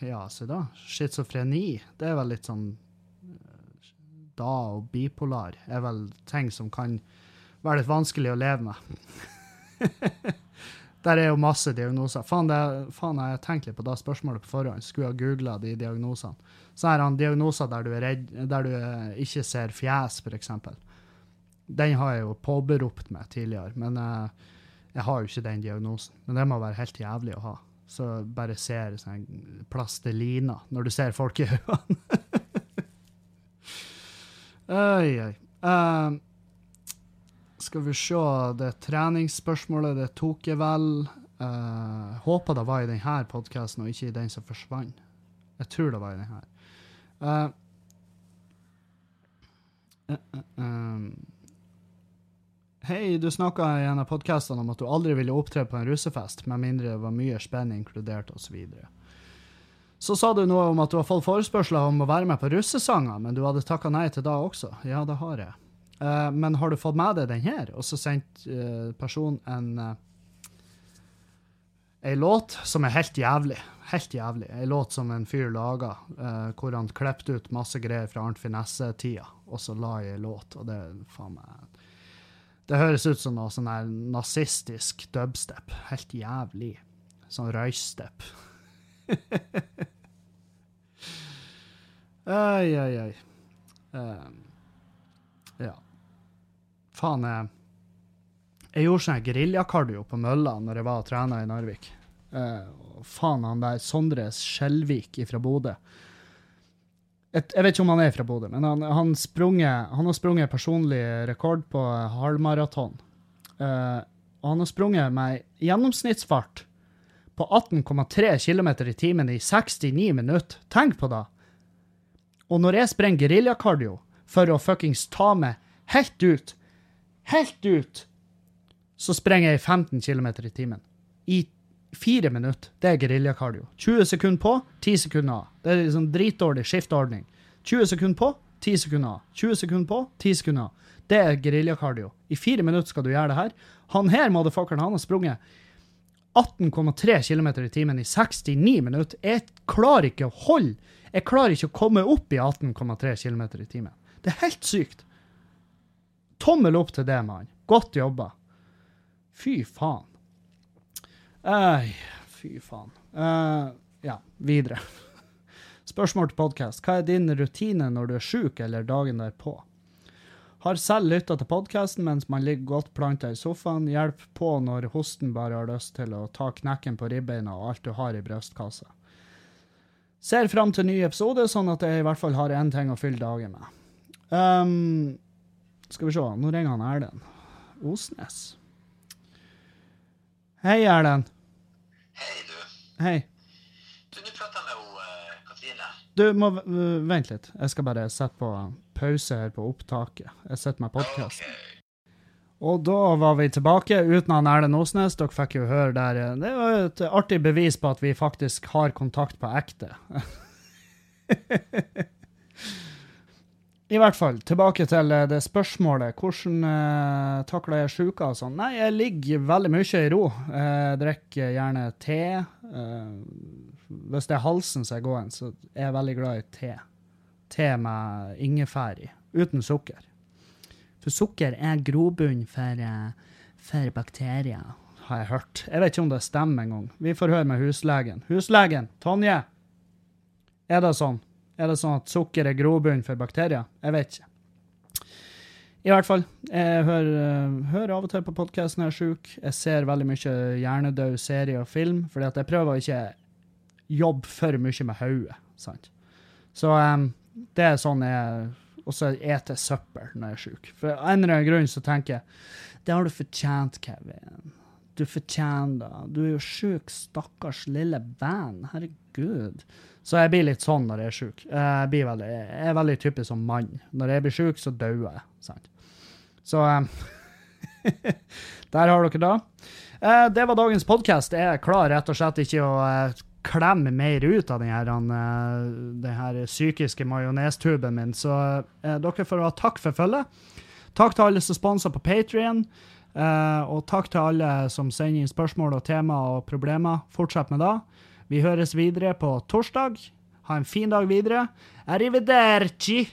S1: ja, se da. Schizofreni, det er vel litt sånn eh, Da og bipolar er vel ting som kan være litt vanskelig å leve med. Der er jo masse diagnoser. Faen, det, faen jeg tenkte tenkt litt på det spørsmålet på forhånd. Skulle ha googla de diagnosene. Så er det diagnoser der du, redd, der du eh, ikke ser fjes, f.eks. Den har jeg jo påberopt meg tidligere, men jeg, jeg har jo ikke den diagnosen. Men det må være helt jævlig å ha. Så bare ser sånn plastelina når du ser folk i øynene. Oi, oi. Um, skal vi se, det treningsspørsmålet, det tok jeg vel. Uh, håper det var i denne podkasten, og ikke i den som forsvant. Jeg tror det var i denne. Uh, uh, um. Hei, du snakka i en av podkastene om at du aldri ville opptre på en russefest, med mindre det var mye spenn inkludert, osv. Så, videre. så sa du noe om at du har fått forespørsler om å være med på russesanger, men du hadde takka nei til da også. Ja, det har jeg. Uh, men har du fått med deg den her? Og så sendte uh, personen en uh, ei låt som er helt jævlig. Helt jævlig. Ei låt som en fyr laga, uh, hvor han klippet ut masse greier fra Arnt Finesse-tida, og så la jeg ei låt, og det faen meg Det høres ut som noe sånn nazistisk dubstep. Helt jævlig. Sånn røystep. Oi, oi, oi. Um, ja. Faen, jeg, jeg gjorde sånn geriljakardio på mølla når jeg var og trena i Narvik. Uh, faen, han der Sondre Skjelvik fra Bodø. Et, jeg vet ikke om han er fra Bodø, men han, han, sprunget, han har sprunget personlig rekord på halvmaraton. Uh, og han har sprunget med gjennomsnittsfart på 18,3 km i timen i 69 minutter. Tenk på det! Og når jeg sprenger geriljakardio for å fuckings ta meg helt ut, helt ut, så sprenger jeg 15 km i timen. I fire minutter. Det er geriljakardio. 20 sekunder på, 10 sekunder av. Det er liksom dritdårlig skiftordning. 20 sekunder på, 10 sekunder av. 20 sekunder på, 10 sekunder av. Det er geriljakardio. I fire minutter skal du gjøre det her. Han her, motherfuckeren, han har sprunget 18,3 km i timen i 69 minutter. Jeg klarer ikke å holde Jeg klarer ikke å komme opp i 18,3 km i timen. Det er helt sykt. Tommel opp til det, mann. Godt jobba. Fy faen. Ei, fy faen. Uh, ja, videre. Spørsmål til podkast. Hva er din rutine når du er sjuk eller dagen derpå? Har selv lytta til podkasten mens man ligger godt planta i sofaen. Hjelp på når hosten bare har lyst til å ta knekken på ribbeina og alt du har i brystkassa. Ser fram til ny episode, sånn at jeg i hvert fall har én ting å fylle dagen med. Um, skal vi se, nå ringer han Erlend Osnes. Hei, Erlend.
S3: Hei, du.
S1: Hei.
S3: Du, Nå prater med hun, eh, Katrine.
S1: Du må uh, Vent litt. Jeg skal bare sette på pause her på opptaket. Jeg setter meg podkasten. Og da var vi tilbake uten han Erlend Osnes. Dere fikk jo høre der. eh, Det var jo et artig bevis på at vi faktisk har kontakt på ekte. I hvert fall, tilbake til eh, det spørsmålet. Hvordan uh, takler jeg sjuka og sånn? Nei, jeg ligger veldig mye i ro. Jeg drikker gjerne te. eh, hvis det er halsen som er gåen, så er jeg veldig glad i te. Te med ingefær i, uten sukker. For sukker er grobunn for, eh, for bakterier, har jeg hørt. Jeg vet ikke om det stemmer engang. Vi får høre med huslegen. Huslegen, Tonje! Er det sånn? Er det sånn at sukker er grobunn for bakterier? Jeg vet ikke. I hvert fall, jeg hører, eh, hører av og til på podkasten jeg er sjuk. Jeg ser veldig mye hjernedød serie og film, fordi at jeg prøver å ikke jobbe for mye med hodet. Så um, det er sånn jeg også eter søppel når jeg er sjuk. For en eller annen grunn så tenker jeg det har du fortjent, Kevin. Du fortjener det. Du er jo sjuk, stakkars lille venn. Herregud. Så jeg blir litt sånn når jeg er sjuk. Jeg, jeg er veldig typisk som mann. Når jeg blir sjuk, så dør jeg. sant? Så em, der har dere det. Eh, det var dagens podkast. Jeg klarer rett og slett ikke å eh, klemme mer ut av denne, her, han, eh, den her psykiske majonestuben min. Så eh, dere får ha takk for følget. Takk til alle som sponser på Patrion. og takk til alle som sender inn spørsmål og tema og problemer. Fortsett med det. Vi høres videre på torsdag. Ha en fin dag videre. Arrivederci!